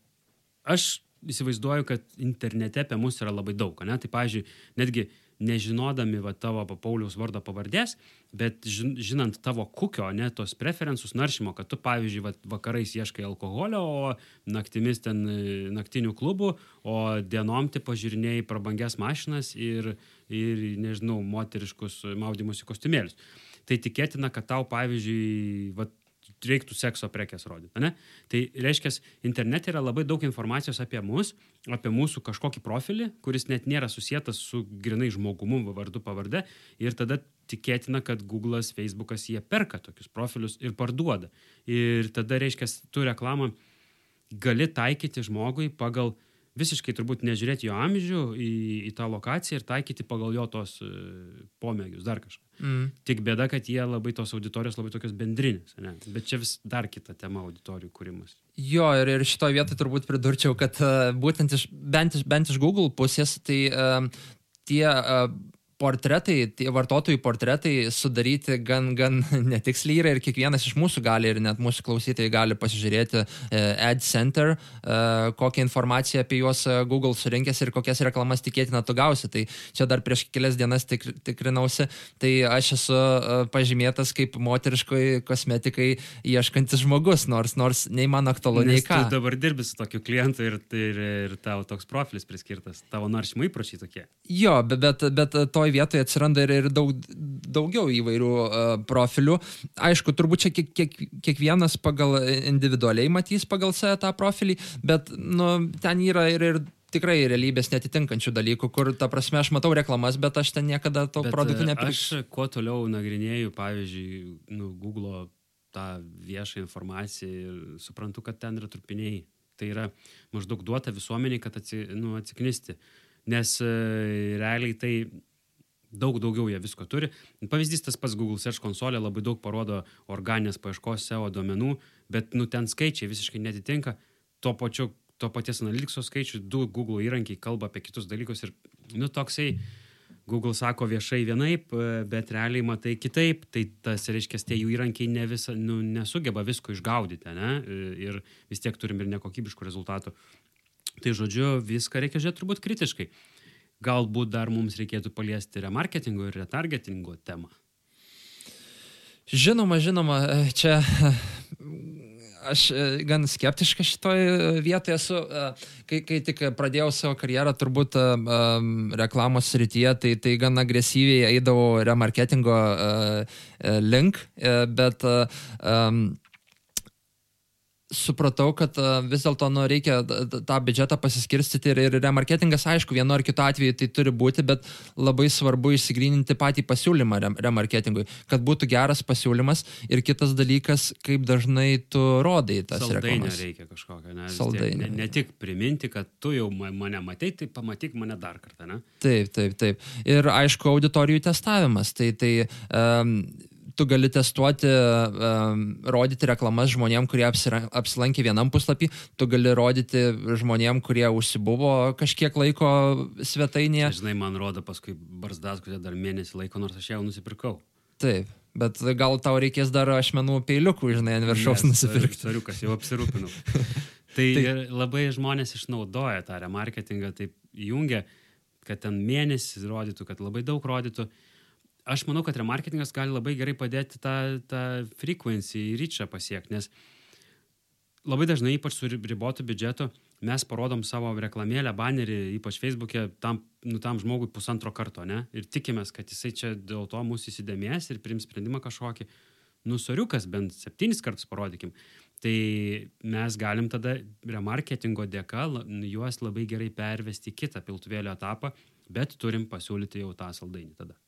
aš įsivaizduoju, kad internete apie mus yra labai daug, ne? Tai, pavyzdžiui, netgi nežinodami va, tavo Pauliaus vardo pavardės, bet žin, žinant tavo kukio, ne tos preferensus naršymo, kad tu, pavyzdžiui, va, vakarais ieškai alkoholio, o naktimis ten e, naktinių klubų, o dienom tai pažiūrinėjai prabangias mašinas ir, ir nežinau, moteriškus maudymosi kostiumėlius. Tai tikėtina, kad tau, pavyzdžiui, va, reiktų sekso prekės rodyti. Ne? Tai reiškia, internete yra labai daug informacijos apie mus, apie mūsų kažkokį profilį, kuris net nėra susijęs su grinai žmogumu, vardu, pavardė. Ir tada tikėtina, kad Google'as, Facebook'as jie perka tokius profilius ir parduoda. Ir tada reiškia, tu reklamą gali taikyti žmogui pagal visiškai turbūt nežiūrėti jo amžių į, į tą lokaciją ir taikyti pagal jo tos e, pomėgius, dar kažką. Mm. Tik bėda, kad jie labai tos auditorijos labai tokios bendrinės, ne? bet čia vis dar kita tema auditorijų kūrimas. Jo, ir, ir šitoje vietoje turbūt pridurčiau, kad uh, būtent iš, bent, iš, bent iš Google pusės, tai uh, tie uh, portretai, tie vartotojų portretai sudaryti gan, gan [laughs] netiksliai yra ir kiekvienas iš mūsų gali ir net mūsų klausytojai gali pasižiūrėti e, Ad Center, e, kokią informaciją apie juos e, Google surinkęs ir kokias reklamas tikėtina tu gausi. Tai čia dar prieš kelias dienas tik, tikrinausi, tai aš esu pažymėtas kaip moteriškoji kosmetikai ieškantis žmogus, nors, nors nei man aktualu, nei ką. Tu dabar dirbi su tokiu klientu ir, ir, ir tavo toks profilis priskirtas, tavo naršymo įpročiai tokie. Jo, bet, bet, bet toj vietoje atsiranda ir, ir daug, daugiau įvairių uh, profilių. Aišku, turbūt čia kiek, kiek, kiekvienas pagal individualiai matys pagal save tą profilį, bet nu, ten yra ir, ir tikrai realybės netitinkančių dalykų, kur, ta prasme, aš matau reklamas, bet aš ten niekada to bet, produktų nepirksiu. Aš kuo toliau nagrinėju, pavyzdžiui, nu, Google tą viešą informaciją ir suprantu, kad ten yra trupiniai. Tai yra maždaug duota visuomeniai, kad atsi, nu, atsiknisti. Nes e, realiai tai daug daugiau jie visko turi. Pavyzdys tas pats Google Search konsolė labai daug parodo organinės paieškos SEO duomenų, bet nu, ten skaičiai visiškai netitinka. Tuo pačiu, to paties analitikso skaičių, du Google įrankiai kalba apie kitus dalykus ir, nu, toksai Google sako viešai vienaip, bet realiai matai kitaip, tai tas reiškia, tie jų įrankiai ne visa, nu, nesugeba visko išgaudyti, ne? Ir vis tiek turim ir nekokybiškų rezultatų. Tai žodžiu, viską reikia žiūrėti turbūt kritiškai. Galbūt dar mums reikėtų paliesti remarketingo ir retargetingo temą. Žinoma, žinoma, čia aš gan skeptiškas šitoje vietoje esu. Kai, kai tik pradėjau savo karjerą, turbūt reklamos srityje, tai, tai gan agresyviai eidavau remarketingo link, bet supratau, kad vis dėlto nu, reikia tą biudžetą pasiskirstyti ir, ir remarketingas, aišku, vienu ar kitu atveju tai turi būti, bet labai svarbu išsigryninti patį pasiūlymą remarketingui, kad būtų geras pasiūlymas ir kitas dalykas, kaip dažnai tu rodai tas Saldainio reklamas. reikia kažkokio, ne? Saldainio. Ne, ne tik priminti, kad tu jau ma- mane matei, tai pamatyk mane dar kartą, ne? Taip, taip, taip. Ir aišku, auditorijų testavimas. Tai, tai um, tu gali testuoti, um, rodyti reklamas žmonėm, kurie apsilankė vienam puslapį, tu gali rodyti žmonėm, kurie užsibuvo kažkiek laiko svetainėje. Tai, žinai, man rodo paskui barzdas, kurie dar mėnesį laiko, nors aš jau nusipirkau. Taip. Bet gal tau reikės dar ašmenų peiliukų, žinai, ant viršaus nusipirkti. Sariukas, jau apsirūpinau. [laughs] tai ir labai žmonės išnaudoja tą remarketingą, taip jungia, kad ten mėnesį rodytų, kad labai daug rodytų. Aš manau, kad remarketingas gali labai gerai padėti tą, tą frequency, ryčą pasiekti, nes labai dažnai, ypač su ribotu biudžetu, mes parodom savo reklamėlę, banerį, ypač Facebook'e, tam, nu, tam žmogui pusantro karto, ne? Ir tikimės, kad jisai čia dėl to mūsų įsidėmės ir priims sprendimą kažkokį. Nusoriukas bent septynis kartus parodykim. Tai mes galim tada remarketingo dėka juos labai gerai pervesti į kitą piltuvėlio etapą, bet turim pasiūlyti jau tą saldainį tada.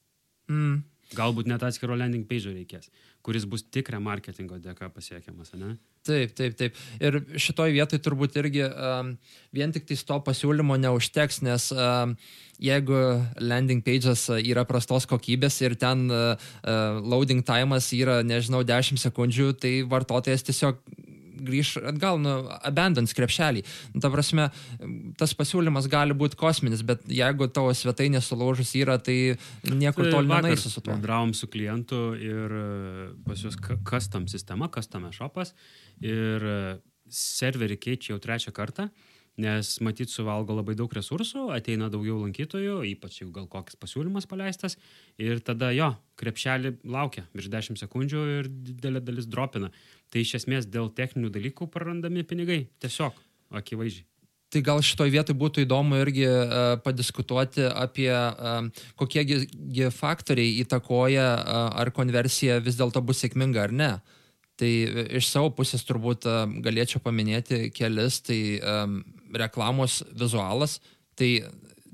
Mm. Galbūt net atskiro landing page reikės, kuris bus tik remarketingo dėka pasiekiamas, ne? Taip, taip, taip. Ir šitoj vietoj turbūt irgi um, vien tik to pasiūlymo neužteks, nes um, jeigu landing page'as yra prastos kokybės ir ten uh, uh, loading time'as yra, nežinau, 10 sekundžių, tai vartotojas tiesiog grįž atgal, nu, abandons krepšelį. Nu, Ta prasme, tas pasiūlymas gali būti kosminis, bet jeigu tavo svetainė sulaužus yra, tai niekur toli Vakar nenaisi su tuo. Bendravom su klientu ir e, pas juos custom sistema, custom shopas ir e, serverį keičia jau trečią kartą, nes matyt suvalgo labai daug resursų, ateina daugiau lankytojų, ypač jeigu gal koks pasiūlymas paleistas ir tada jo, krepšelį laukia virš 10 sekundžių ir didelė dalis dropina. Tai iš esmės dėl techninių dalykų prarandami pinigai, tiesiog akivaizdžiai. Tai gal šitoj vietoj būtų įdomu irgi uh, padiskutuoti apie uh, kokie gi, gi faktoriai įtakoja, uh, ar konversija vis dėlto bus sėkminga ar ne. Tai e, iš savo pusės turbūt uh, galėčiau paminėti kelis, tai um, reklamos vizualas, tai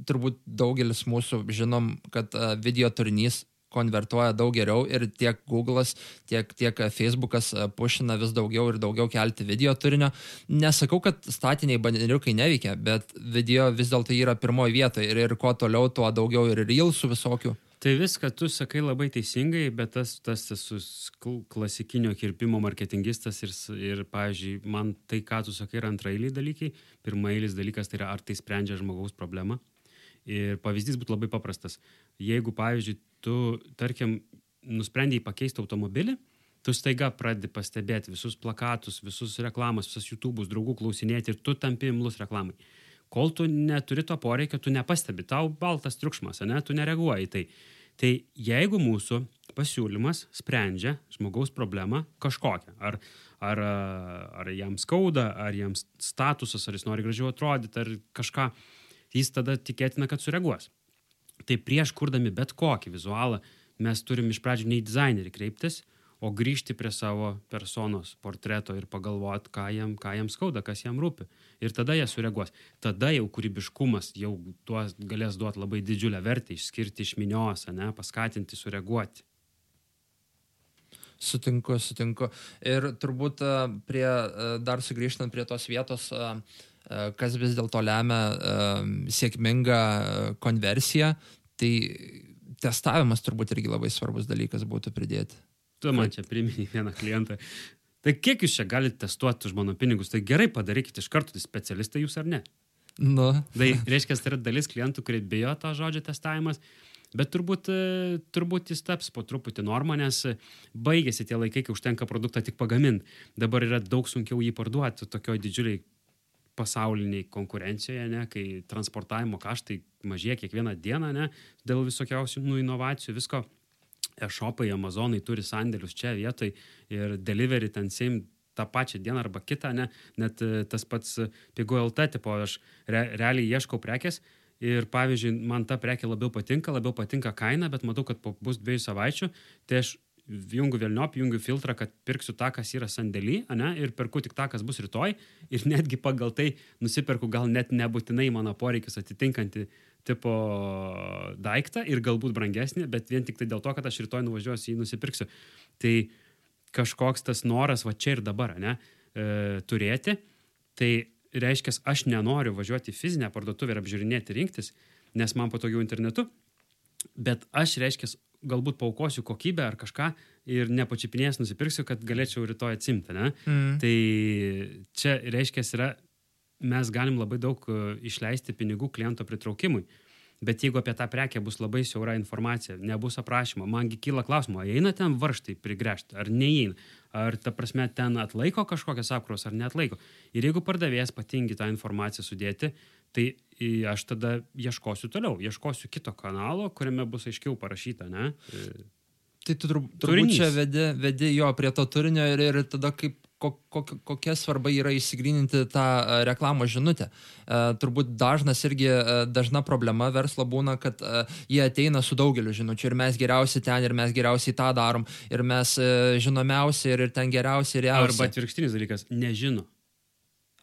turbūt daugelis mūsų žinom, kad uh, video turinys konvertuoja daug geriau ir tiek Google'as, tiek, tiek Facebook'as e, pušina vis daugiau ir daugiau kelti video turinio. Nesakau, kad statiniai baneriukai neveikia, bet video vis dėlto yra pirmoji vietoje ir, ir kuo toliau, tuo daugiau ir reelsų visokių. Tai viską tu sakai labai teisingai, bet tas, tas esu klasikinio kirpimo marketingistas ir, ir, pavyzdžiui, man tai, ką tu sakai, yra antrailiai dalykai. Pirmailis dalykas tai yra, ar tai sprendžia žmogaus problemą. Ir pavyzdys būtų labai paprastas. Jeigu, pavyzdžiui, tu, tarkim, nusprendėjai pakeisti automobilį, tu staiga pradedi pastebėti visus plakatus, visus reklamas, visus YouTube'us, draugų klausinėti ir tu tampi imlus reklamai. Kol tu neturi to poreikio, tu nepastebi, tau baltas triukšmas, ne, tu nereaguoji į tai. Tai jeigu mūsų pasiūlymas sprendžia žmogaus problemą kažkokią, ar, ar, ar jam skauda, ar jam statusas, ar jis nori gražiau atrodyti, ar kažką, jis tada tikėtina, kad sureaguos. Tai prieš kurdami bet kokį vizualą mes turim iš pradžių ne į dizainerį kreiptis, o grįžti prie savo personos portreto ir pagalvoti, ką jam, ką jam skauda, kas jam rūpi. Ir tada jie sureaguos. Tada jau kūrybiškumas jau tuos galės duoti labai didžiulę vertę, išskirti iš minios, ne, paskatinti sureaguoti. Sutinku, sutinku. Ir turbūt e, prie, e, dar sugrįžtant prie tos vietos, e, kas vis dėlto lemia sėkmingą konversiją, tai testavimas turbūt irgi labai svarbus dalykas būtų pridėti. Tu man čia primini vieną klientą. Tai kiek jūs čia galite testuoti už mano pinigus? Tai gerai padarykite iš karto, tai specialistai jūs ar ne? Nu, Tai reiškia, tai yra dalis klientų, kurie bijo to žodžio testavimas, bet turbūt, e, turbūt jis taps po truputį normą, nes baigėsi tie laikai, kai užtenka produktą tik pagaminti. Dabar yra daug sunkiau jį parduoti tokioj didžiuliai pasauliniai konkurencijoje, ne, kai transportavimo kaštai mažėja kiekvieną dieną, ne, dėl visokiausių nu, inovacijų, visko. E-shopai, Amazonai turi sandėlius čia vietoj ir delivery ten sim tą pačią dieną arba kitą, ne, net e, tas pats pigų LT, tipo, aš re, realiai ieškau prekės ir pavyzdžiui, man ta prekė labiau patinka, labiau patinka kaina, bet matau, kad po bus dviejų savaičių, tai aš jungiu vėlniop, jungiu filtrą, kad pirksiu tą, kas yra sandėly, ne, ir perku tik tą, kas bus rytoj, ir netgi pagal tai nusiperku gal net nebūtinai mano poreikius atitinkantį tipo daiktą ir galbūt brangesnį, bet vien tik tai dėl to, kad aš rytoj nuvažiuosiu jį nusipirksiu. Tai kažkoks tas noras va čia ir dabar, ne, e, turėti, tai reiškia, aš nenoriu važiuoti į fizinę parduotuvę ir apžiūrinėti rinktis, nes man patogiau internetu, bet aš, reiškia, galbūt paukosiu kokybę ar kažką ir nepačipinės nusipirksiu, kad galėčiau rytoj atsimti, ne? Mm. Tai čia, reiškia, yra, mes galim labai daug e, išleisti pinigų kliento pritraukimui. Bet jeigu apie tą prekę bus labai siaura informacija, nebus aprašymo, mangi kyla klausimo, eina ten varštai prigręžti, ar neįeina, ar ta prasme ten atlaiko kažkokias apkros, ar neatlaiko. Ir jeigu pardavėjas patingi tą informaciją sudėti, tai aš tada ieškosiu toliau, ieškosiu kito kanalo, kuriame bus aiškiau parašyta, ne? Tai tu turbūt čia vedi, vedi jo prie to turinio ir, ir tada kaip kokia svarba yra įsigryninti tą e, reklamos žinutę. E, turbūt dažnas irgi, e, dažna problema verslo būna, kad jie ateina su daugeliu žinučių ir mes geriausi ten, ir mes geriausiai tą darom, ir mes žinomiausi, ir, ir ten geriausiai, ir geriausiai. Arba atvirkštinis dalykas - nežino.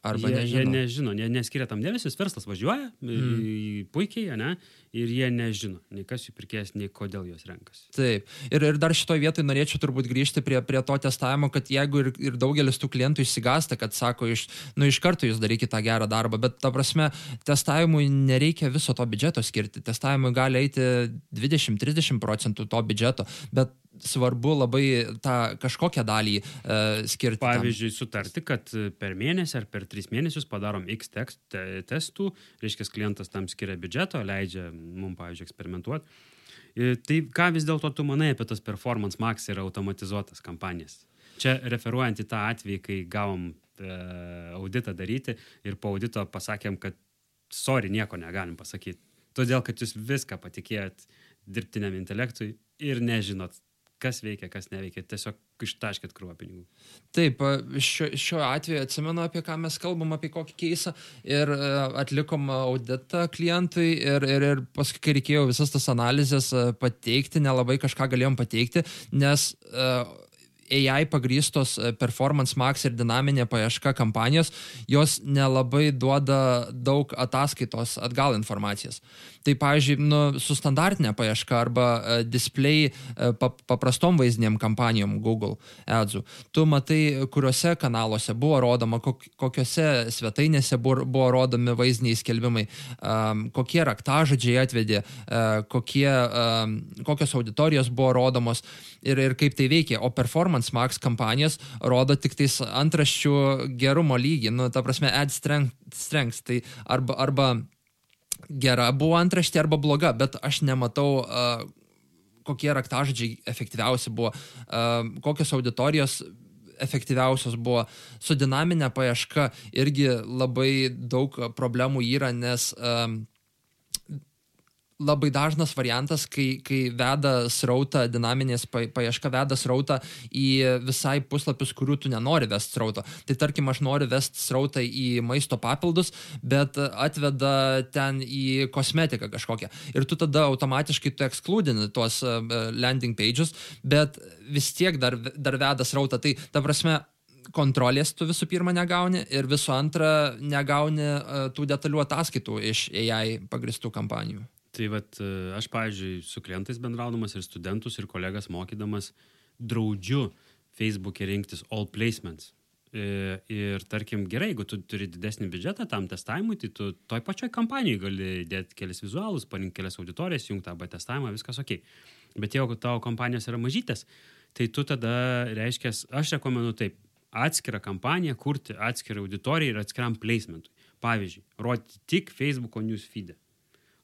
Arba jie, nežino. Jie nežino, jie neskiria tam dėmesio, verslas važiuoja mm. puikiai, ne, ir jie nežino, nei kas jų pirkėjas, nei kodėl juos renkasi. Taip. Ir, ir dar šitoje vietoje norėčiau turbūt grįžti prie, prie to testavimo, kad jeigu ir, ir daugelis tų klientų įsigasta, kad sako, iš, nu, iš karto jūs darykite tą gerą darbą, bet ta prasme, testavimui nereikia viso to biudžeto skirti. Testavimui gali eiti 20-30 procentų to biudžeto, bet svarbu labai tą kažkokią dalį uh, skirti. Pavyzdžiui, tam. sutarti, kad per mėnesį ar per tris mėnesius padarom X tekst, te, testų, reiškia, klientas tam skiria biudžeto, leidžia mums, pavyzdžiui, eksperimentuoti. Tai ką vis dėlto tu manai apie tas performance max ir automatizuotas kampanijas? Čia referuojant į tą atvejį, kai gavom e, auditą daryti ir po audito pasakėm, kad sorry, nieko negalim pasakyti. Todėl, kad jūs viską patikėjot dirbtiniam intelektui ir nežinot, kas veikia, kas neveikia, tiesiog ištaškit krūvą pinigų. Taip, šiuo, šiuo atveju atsimenu, apie ką mes kalbam, apie kokį keisą ir e, atlikom auditą klientui ir, ir, ir paskui, kai reikėjo visas tas analizės e, pateikti, nelabai kažką galėjom pateikti, nes uh, AI pagrystos e, performance max ir dinaminė paieška kampanijos, jos nelabai duoda daug ataskaitos atgal informacijos. Tai, pavyzdžiui, nu, su standartinė paieška arba uh, display uh, paprastom vaizdiniam kampanijom Google adsų, tu matai, kuriuose kanaluose buvo rodoma, kok, kokiuose svetainėse buvo, rodomi vaizdiniai skelbimai, kokie raktažodžiai atvedė, uh, kokie, kokios auditorijos buvo rodomos ir, ir kaip tai veikia. O Performance Max kampanijas rodo tik tais antraščių gerumo lygį, nu, ta prasme, ad strength, strength tai arba, arba gera buvo antraštė arba bloga, bet aš nematau, uh, kokie raktažodžiai efektyviausi buvo, uh, kokios auditorijos efektyviausios buvo. Su dinaminė paieška irgi labai daug problemų yra, nes um, labai dažnas variantas, kai, kai veda srautą, dinaminės paieška veda srautą į visai puslapius, kurių tu nenori vesti srauto. Tai tarkim, aš noriu vesti srautą į maisto papildus, bet atveda ten į kosmetiką kažkokią. Ir tu tada automatiškai tu ekskludini tuos e, landing pages, bet vis tiek dar, dar veda srautą. Tai ta prasme, kontrolės tu visų pirma negauni ir visų antra negauni uh, tų detalių ataskaitų iš AI pagristų kampanijų. Tai vat, e, aš, pavyzdžiui, su klientais bendraudamas ir studentus ir kolegas mokydamas, draudžiu Facebook'e rinktis all placements. E, ir tarkim, gerai, jeigu tu turi didesnį biudžetą tam testavimui, tai tu toj pačioj kampanijai gali dėti kelias vizualus, parinkti kelias auditorijas, jungti arba testavimą, viskas ok. Bet jeigu tavo kompanijos yra mažytės, tai tu tada reiškia, aš rekomenduoju taip, atskirą kampaniją kurti atskirą auditoriją ir atskiram placementui. Pavyzdžiui, rodyti tik Facebook'o newsfeed'e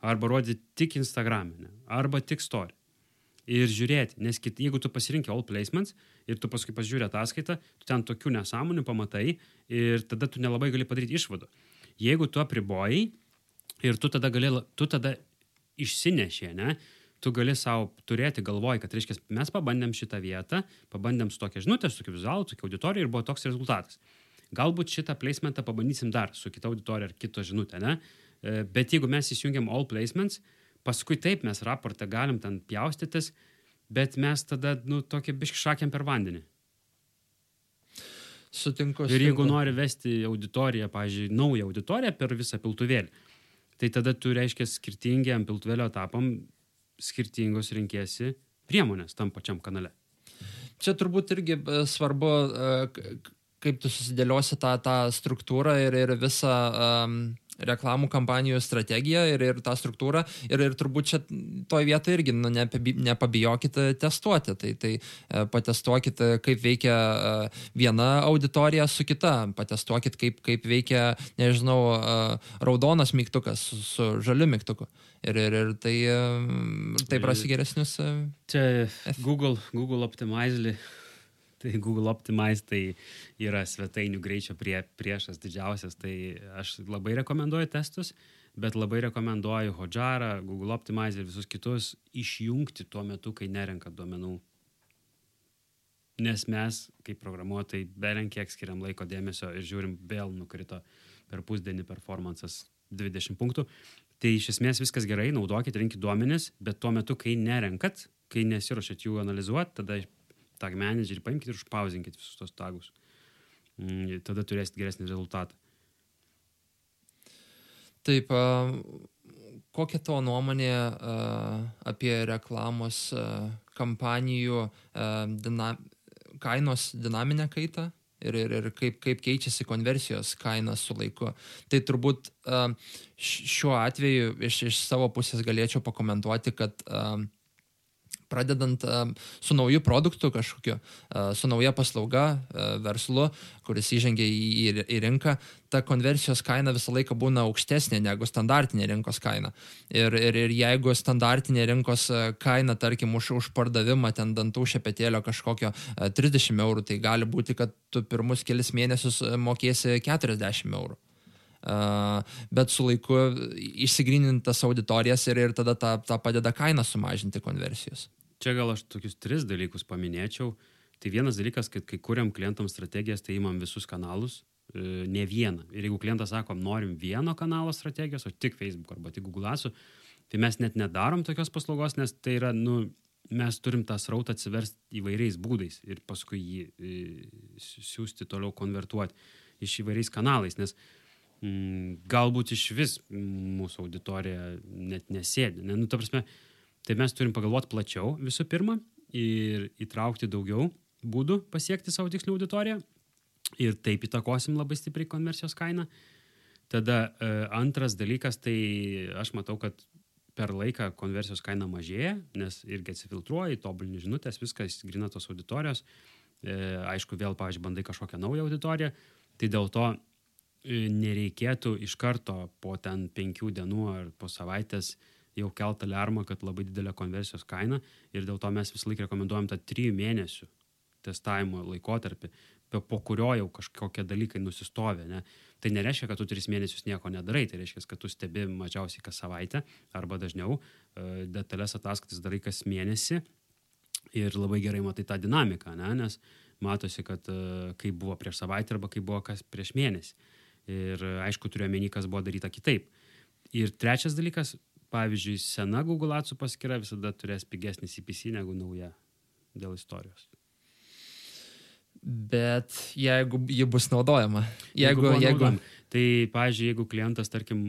arba rodyti tik Instagram'e, arba tik story. Ir žiūrėti, nes kit, jeigu tu pasirinkė all placements ir tu paskui pasižiūrė ataskaitą, tu ten tokių nesąmonių pamatai ir tada tu nelabai gali padaryti išvadų. Jeigu tu apribojai ir tu tada, gali, tu tada išsinešė, ne, tu gali savo turėti galvoj, kad, reiškia, mes pabandėm šitą vietą, pabandėm su tokia žinutė, su tokiu vizualu, tokia auditorija ir buvo toks rezultatas. Galbūt šitą placementą pabandysim dar su kita auditorija ar kito žinutė, ne? Bet jeigu mes įsijungiam all placements, paskui taip mes raportą galim ten pjaustytis, bet mes tada, nu, tokia biški šakiam per vandenį. Sutinku. Ir jeigu sutinku. nori vesti auditoriją, pavyzdžiui, naują auditoriją per visą piltuvėlį, tai tada tu reiškia skirtingiam piltuvėlio etapam skirtingos rinkėsi priemonės tam pačiam kanale. Čia turbūt irgi e, svarbu, e, kaip tu susidėliosi tą, tą struktūrą ir, ir visą um, reklamų kampanijų strategiją ir, ir tą struktūrą. Ir, ir turbūt čia toje vietoje irgi nu, nepabi- nepabijokite testuoti. Tai, tai e, patestuokite, kaip veikia e, viena auditorija su kita. Patestuokit, kaip, kaip veikia, nežinau, e, raudonas mygtukas su, su žaliu mygtuku. Ir, ir, ir tai, tai prasi geresnius. Čia Google, Google Optimizely. Tai Google Optimize tai yra svetainių greičio prie, priešas didžiausias. Tai aš labai rekomenduoju testus, bet labai rekomenduoju Hodžarą, Google Optimize ir visus kitus išjungti tuo metu, kai nerenka duomenų. Nes mes, kaip programuotojai, belenkiek skiriam laiko dėmesio ir žiūrim, vėl nukrito per pusdienį performances 20 punktų. Tai iš esmės viskas gerai, naudokit, rinkit duomenis, bet tuo metu, kai nerenkat, kai nesiuošiat jų analizuoti, tada tag managerį paimkite ir užpausinkite visus tos tagus. Mm, Tada turėsite geresnį rezultatą. Taip, kokia tavo nuomonė apie reklamos kampanijų a, dina, kainos dinaminę kaitą ir, ir, ir kaip, kaip keičiasi konversijos kaina su laiku? Tai turbūt šiuo atveju iš, iš savo pusės galėčiau pakomentuoti, kad pradedant a, su nauju produktu kažkokiu, a, su nauja paslauga, a, verslu, kuris įžengia į, į, į rinką, ta konversijos kaina visą laiką būna aukštesnė negu standartinė rinkos kaina. Ir, ir, ir jeigu standartinė rinkos kaina, tarkim, už, už pardavimą ten dantų šepetėlio kažkokio a, 30 eurų, tai gali būti, kad tu pirmus kelis mėnesius mokėsi 40 eurų. Uh, bet su laiku išsigrynintas auditorijas ir, ir tada tą, tą padeda kainą sumažinti konversijos. Čia gal aš tokius tris dalykus paminėčiau. Tai vienas dalykas, kad kai kuriam klientams strategijas, tai imam visus kanalus, e, ne vieną. Ir jeigu klientas sako, norim vieno kanalo strategijos, o tik Facebook arba tik Google Adsų, tai mes net nedarom tokios paslaugos, nes tai yra, nu, mes turim tą srautą atsiversti įvairiais būdais ir paskui jį e, siūsti toliau konvertuoti iš įvairiais kanalais, nes mm, galbūt iš vis mūsų auditorija net nesėdi. Ne? Nu, ta prasme, tai mes turim pagalvoti plačiau visų pirma ir įtraukti daugiau būdų pasiekti savo tikslų auditoriją ir taip įtakosim labai stipriai konversijos kainą. Tada e, antras dalykas, tai aš matau, kad per laiką konversijos kaina mažėja, nes irgi atsifiltruoji, tobulini žinutės, viskas grina tos auditorijos. E, aišku, vėl, pavyzdžiui, bandai kažkokią naują auditoriją, tai dėl to nereikėtų iš karto po ten penkių dienų ar po savaitės jau kelt alarmą, kad labai didelė konversijos kaina ir dėl to mes visą laiką rekomenduojam tą trijų mėnesių testavimo laikotarpį, po kurio jau kažkokie dalykai nusistovi. Ne? Tai nereiškia, kad tu tris mėnesius nieko nedarai, tai reiškia, kad tu stebi mažiausiai kas savaitę arba dažniau e, detalės ataskaitas darai kas mėnesį ir labai gerai matai tą dinamiką, ne? nes matosi, kad e, kaip buvo prieš savaitę arba kaip buvo kas prieš mėnesį. Ir aišku, turiu omeny, kas buvo daryta kitaip. Ir trečias dalykas, pavyzdžiui, sena Google Adsų paskyra visada turės pigesnį CPC negu nauja dėl istorijos. Bet jeigu ji bus naudojama, jeigu, buvo jeigu, naudojama. Tai, pavyzdžiui, jeigu klientas, tarkim,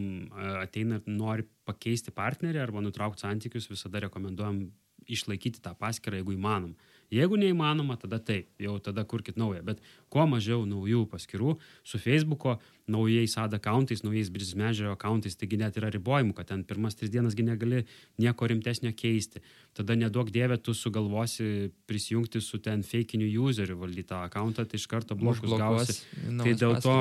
ateina ir nori pakeisti partnerį arba nutraukti santykius, visada rekomenduojam išlaikyti tą paskirtą, jeigu įmanoma. Jeigu neįmanoma, tada taip, jau tada kurkit naują. Bet kuo mažiau naujų paskirų su Facebook'o, naujais ad accountais, naujais Business Manager accountais, taigi net yra ribojimų, kad ten pirmas tris dienasgi negali nieko rimtesnio keisti. Tada nedaug dievė, tu sugalvosi prisijungti su ten fakeiniu useriu valdyti tą accountą, tai iš karto blokus gausi. Tai dėl to,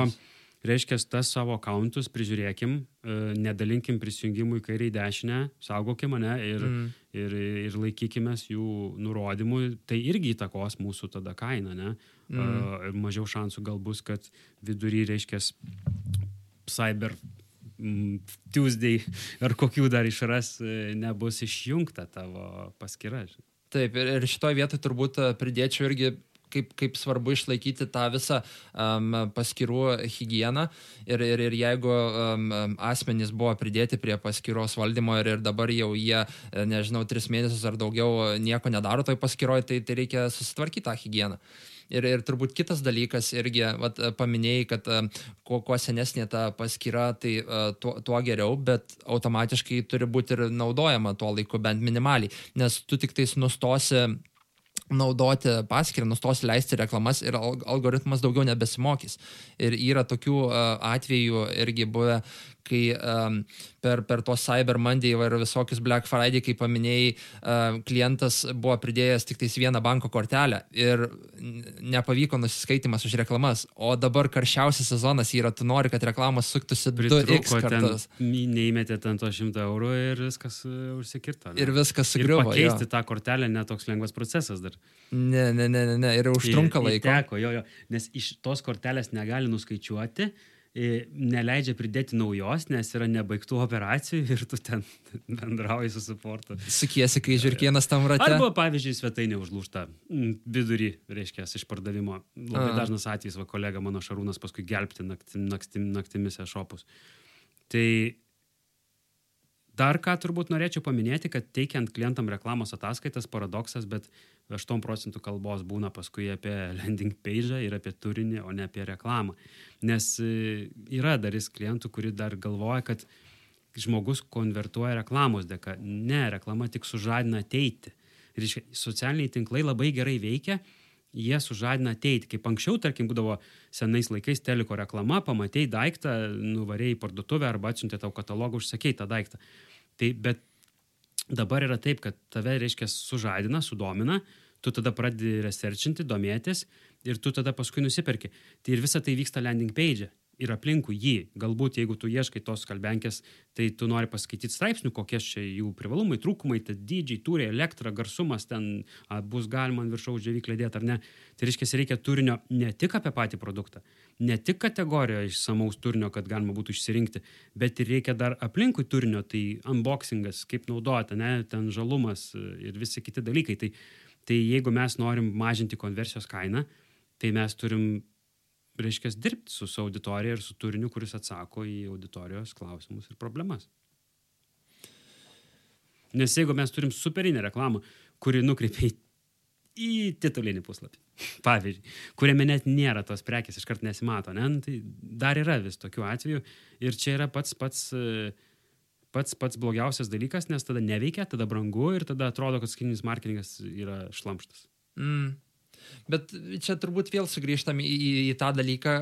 reiškia, tas savo akauntus prižiūrėkim, e, nedalinkim prisijungimų į kairę į dešinę, saugokim mane ir, mm. ir, ir laikykime jų nurodymų. Tai irgi įtakos mūsų tada kainą, ne? Mm. Ir mažiau šansų gal bus, kad vidury, reiškia, cyber mm, Tuesday ar kokių dar išras e, nebus išjungta tavo paskyra. Taip, ir, ir šitoje vietoje turbūt e, pridėčiau irgi, kaip, kaip svarbu išlaikyti tą visą um, paskirų higieną ir, ir, ir jeigu um, asmenys buvo pridėti prie paskyros valdymo ir, ir dabar jau jie, nežinau, tris mėnesius ar daugiau nieko nedaro toj paskyroje, tai, tai reikia susitvarkyti tą higieną. Ir, ir turbūt kitas dalykas irgi, vat, paminėjai, kad kuo, kuo senesnė ta paskyra, tai tuo, tuo geriau, bet automatiškai turi būti ir naudojama tuo laiku bent minimaliai, nes tu tik tais nustosi naudoti paskirtį, nustosi leisti reklamas ir algoritmas daugiau nebesimokys. Ir yra tokių atvejų irgi buvę, kai um, per, per tos Cyber Monday ir visokius Black Friday, kaip paminėjai, uh, klientas buvo pridėjęs tik tais vieną banko kortelę ir nepavyko nusiskaitimas už reklamas. O dabar karščiausias sezonas yra, tu nori, kad reklamos suktųsi 2x kartus. Neįmetė ten to 100 eurų ir viskas uh, užsikirto. Ne? Ir viskas sugriuvo. Ir pakeisti jo. tą kortelę netoks lengvas procesas dar. Ne, ne, ne, ne, ne. ir užtrunka laiko. Teko, jo, jo, nes iš tos kortelės negali nuskaičiuoti neleidžia pridėti naujos, nes yra nebaigtų operacijų ir tu ten [laughs] bendrauji su suportu. Sukiesi, kai žiūrkienas tam rate. Arba, pavyzdžiui, svetainė užlūšta vidurį, reiškia, išpardavimo. Labai A. dažnas atvejis, va kolega mano Šarūnas paskui gelbti naktim, naktim, naktimis e-shopus. Tai Dar ką turbūt norėčiau paminėti, kad teikiant klientam reklamos ataskaitas paradoksas, bet 8 procentų kalbos būna paskui apie [laughs] landing page ir apie turinį, o ne apie reklamą. Nes e, yra dalis klientų, kuri dar galvoja, kad žmogus konvertuoja reklamos dėka. Ne, reklama tik sužadina ateiti. Ir socialiniai tinklai labai gerai veikia, jie sužadina ateiti. Kaip anksčiau, tarkim, būdavo senais laikais teliko reklama, pamatėjai daiktą, nuvarėjai į parduotuvę arba atsiuntė tau katalogą, užsakėjai tą daiktą. Tai bet dabar yra taip, kad tave, reiškia, sužadina, sudomina, tu tada pradedi researchinti, domėtis ir tu tada paskui nusiperki. Tai ir visa tai vyksta landing page ir aplinkui jį. Galbūt jeigu tu ieškai tos kalbenkės, tai tu nori paskaityti straipsnių, kokie čia jų privalumai, trūkumai, tai dydžiai, turi, elektra, garsumas, ten a, bus galima ant viršaus džiovyklę dėti ar ne. Tai reiškia, reikia turinio ne tik apie patį produktą, ne tik kategoriją išsamaus turinio, kad galima būtų išsirinkti, bet ir reikia dar aplinkui turinio, tai unboxingas, kaip naudoti, ne, ten žalumas ir visi kiti dalykai. Tai, tai jeigu mes norim mažinti konversijos kainą, tai mes turim reiškia, dirbti su, su auditorija ir su turiniu, kuris atsako į auditorijos klausimus ir problemas. Nes jeigu mes turim superinę reklamą, kuri nukreipia į titulinį puslapį, [laughs] pavyzdžiui, kuriame net nėra tos prekės, iškart nesimato, ne, nu, tai dar yra vis tokių atvejų ir čia yra pats pats pats pats blogiausias dalykas, nes tada neveikia, tada brangu ir tada atrodo, kad skininis marketingas yra šlamštas. Mm. Bet čia turbūt vėl sugrįžtam į, į tą dalyką,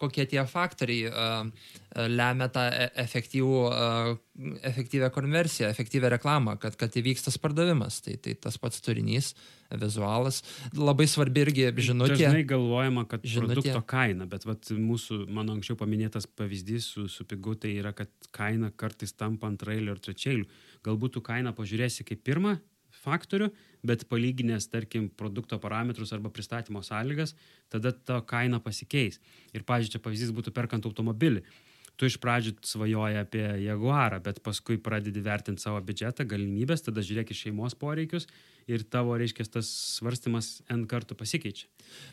kokie tie faktoriai uh, lemia tą e, efektyvų, uh, efektyvę konversiją, efektyvę reklamą, kad, kad įvyks tas pardavimas. Tai, tai tas pats turinys, vizualas. Labai svarbi irgi žinutė. Dažnai galvojama, kad žinutė. produkto kaina, bet vat, mūsų, mano anksčiau paminėtas pavyzdys su, su pigu, tai yra, kad kaina kartais tampa antrailiu ir trečiailiu. Galbūt tu kainą pažiūrėsi kaip pirmą faktorių, bet palyginęs, tarkim, produkto parametrus arba pristatymo sąlygas, tada ta kaina pasikeis. Ir, pavyzdžiui, čia pavyzdys būtų perkant automobilį. Tu iš pradžių svajoji apie Jaguarą, bet paskui pradedi vertinti savo biudžetą, galimybės, tada žiūrėk į šeimos poreikius ir tavo, reiškia, tas svarstymas N kartų pasikeičia.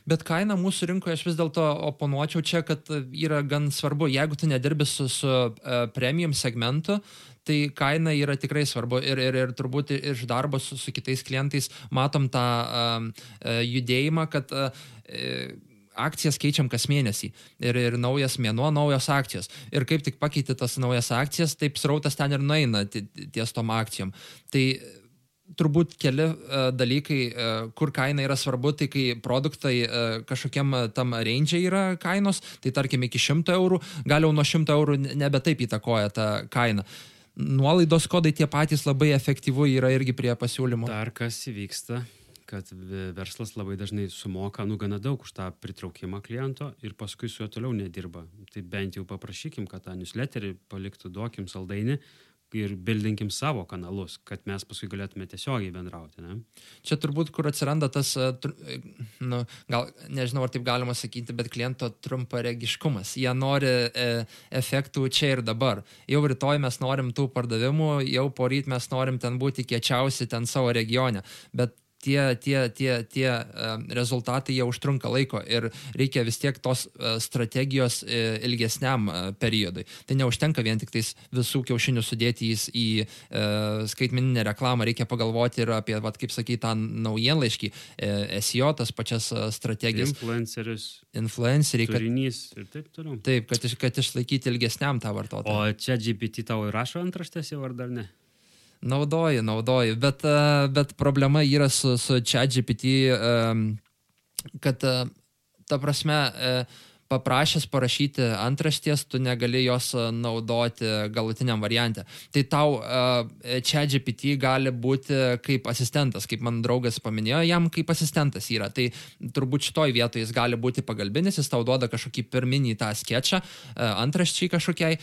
Bet kaina mūsų rinkoje, aš vis dėlto oponuočiau čia, kad yra gan svarbu, jeigu tu nedirbi su, su uh, premium segmentu, tai kaina yra tikrai svarbu ir, ir, ir turbūt iš darbo su, su kitais klientais matom tą uh, judėjimą, kad uh, akcijas keičiam kas mėnesį. Ir, ir naujas mėnuo, naujos akcijos. Ir kaip tik pakeiti tas naujas akcijas, taip srautas ten ir nueina ties tom akcijom. Tai turbūt keli uh, dalykai, uh, kur kaina yra svarbu, tai kai produktai uh, kažkokiam tam range yra kainos, tai tarkim iki 100 eurų, gal jau nuo 100 eurų nebe taip įtakoja tą kainą. Nuolaidos kodai tie patys labai efektyvu yra irgi prie pasiūlymų. Dar kas įvyksta, kad verslas labai dažnai sumoka, nu, gana daug už tą pritraukimą kliento ir paskui su juo toliau nedirba. Tai bent jau paprašykim, kad tą newsletterį paliktų, duokim saldainį, ir bildinkim savo kanalus, kad mes paskui galėtume tiesiogiai bendrauti. Ne? Čia turbūt, kur atsiranda tas, e, e, nu, gal nežinau, ar taip galima sakyti, bet kliento trumparegiškumas. Jie nori e, efektų čia ir dabar. Jau rytoj mes norim tų pardavimų, jau poryt mes norim ten būti kiečiausi ten savo regione. Bet tie, tie, tie, tie e, rezultatai jie užtrunka laiko ir reikia vis tiek tos e, strategijos e, ilgesniam periodui. Tai neužtenka vien tik tais visų kiaušinių sudėti į, skaitmeninę reklamą, reikia pagalvoti ir apie, vat, kaip sakai, tą naujienlaiškį, SEO, tas pačias strategijas. Influencerius. Influenceriai. Turinys kad, ir taip toliau. Taip, kad, kad išlaikyti ilgesniam tą vartotoją. O čia GPT tau įrašo antraštės jau ar dar ne? Naudoju, naudoju, bet, e, bet problema yra su, su ChatGPT, kad e, ta prasme, e, paprašęs parašyti antrašties, tu negali jos e, naudoti galutiniam variante. Tai tau čia GPT gali būti kaip asistentas, kaip man draugas paminėjo, jam kaip asistentas yra. Tai turbūt šitoj vietoje jis gali būti pagalbinis, jis tau duoda kažkokį pirminį tą sketčą, uh, antraščiai kažkokiai,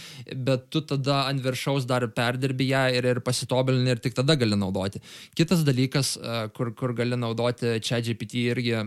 bet tu tada ant viršaus dar perdirbi ją ir, ir pasitobulini ir tik tada gali naudoti. Kitas dalykas, kur, kur gali naudoti čia GPT irgi,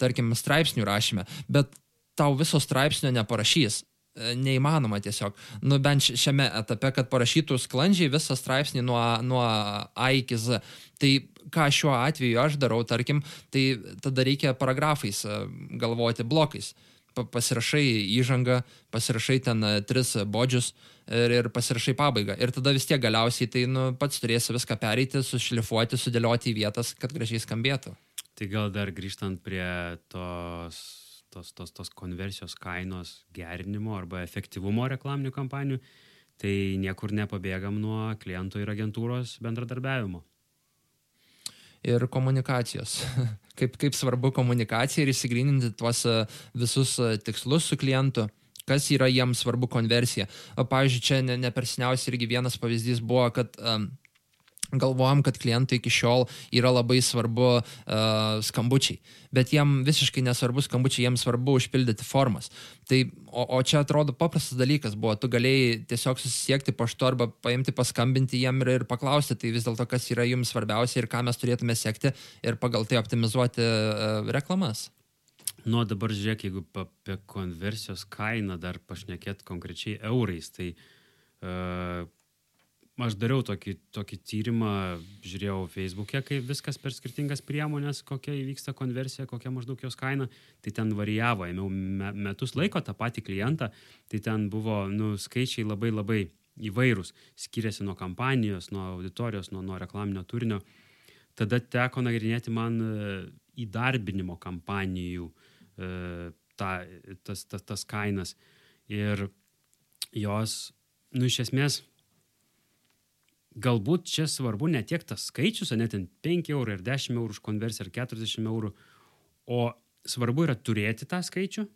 tarkim, straipsnių rašyme, bet tau viso straipsnio neparašys. E, neįmanoma tiesiog. Nu, bent šiame etape, kad parašytų sklandžiai visą straipsnį nuo, nuo A iki Z. Tai ką šiuo atveju aš darau, tarkim, tai tada reikia paragrafais e, galvoti blokais. Pasirašai įžangą, pasirašai ten e, tris bodžius ir, ir pasirašai pabaigą. Ir tada vis tiek galiausiai tai nu, pats turėsi viską pereiti, sušlifuoti, sudėlioti į vietas, kad gražiai skambėtų. Tai gal dar grįžtant prie tos tos, tos, tos konversijos kainos gerinimo arba efektyvumo reklaminių kampanijų, tai niekur nepabėgam nuo kliento ir agentūros bendradarbiavimo. Ir komunikacijos. [laughs] kaip, kaip svarbu komunikacija ir įsigryninti tuos e, visus e, tikslus su klientu kas yra jiems svarbu konversija. Pavyzdžiui, čia ne, ne per seniausiai irgi vienas pavyzdys buvo, kad um, galvojam, kad klientui iki šiol yra labai svarbu uh, skambučiai, bet jiem visiškai nesvarbu skambučiai, jiems svarbu užpildyti formas. Tai, o, o čia atrodo paprastas dalykas buvo, tu galėjai tiesiog susisiekti paštu arba paimti, paskambinti jiem ir, ir paklausti, tai vis dėlto kas yra jums svarbiausia ir ką mes turėtume sekti ir pagal tai optimizuoti uh, reklamas. Nu, dabar žiūrėk, jeigu apie konversijos kainą dar pašnekėt konkrečiai eurais, tai uh, aš dariau tokį, tokį tyrimą, žiūrėjau Facebook'e, kaip viskas per skirtingas priemonės, kokia įvyksta konversija, kokia maždaug jos kaina, tai ten varijavo, ėmiau metus laiko tą patį klientą, tai ten buvo nu, skaičiai labai labai įvairūs, skiriasi nuo kampanijos, nuo auditorijos, nuo, nuo reklaminio turinio. Tada teko nagrinėti man e, įdarbinimo kampanijų e, ta, tas, tas, tas kainas. Ir jos, nu, iš esmės, galbūt čia svarbu ne tiek tas skaičius, ne ten 5 eurų ir 10 eurų už konversiją ar 40 eurų, o svarbu yra turėti tą skaičių,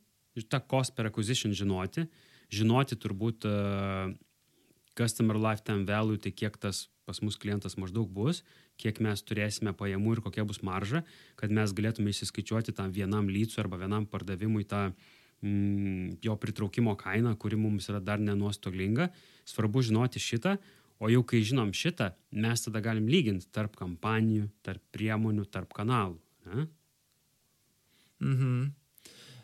tą cost per acquisition žinoti, žinoti turbūt uh, customer lifetime value, tai kiek tas pas mus klientas maždaug bus, kiek mes turėsime pajamų ir kokia bus marža, kad mes galėtume įsiskaičiuoti tam vienam lycui arba vienam pardavimui tą mm, jo pritraukimo kainą, kuri mums yra dar nenuostolinga. Svarbu žinoti šitą, O jau kai žinom šitą, mes tada galim lyginti tarp kampanijų, tarp priemonių, tarp kanalų. Ne? Mhm.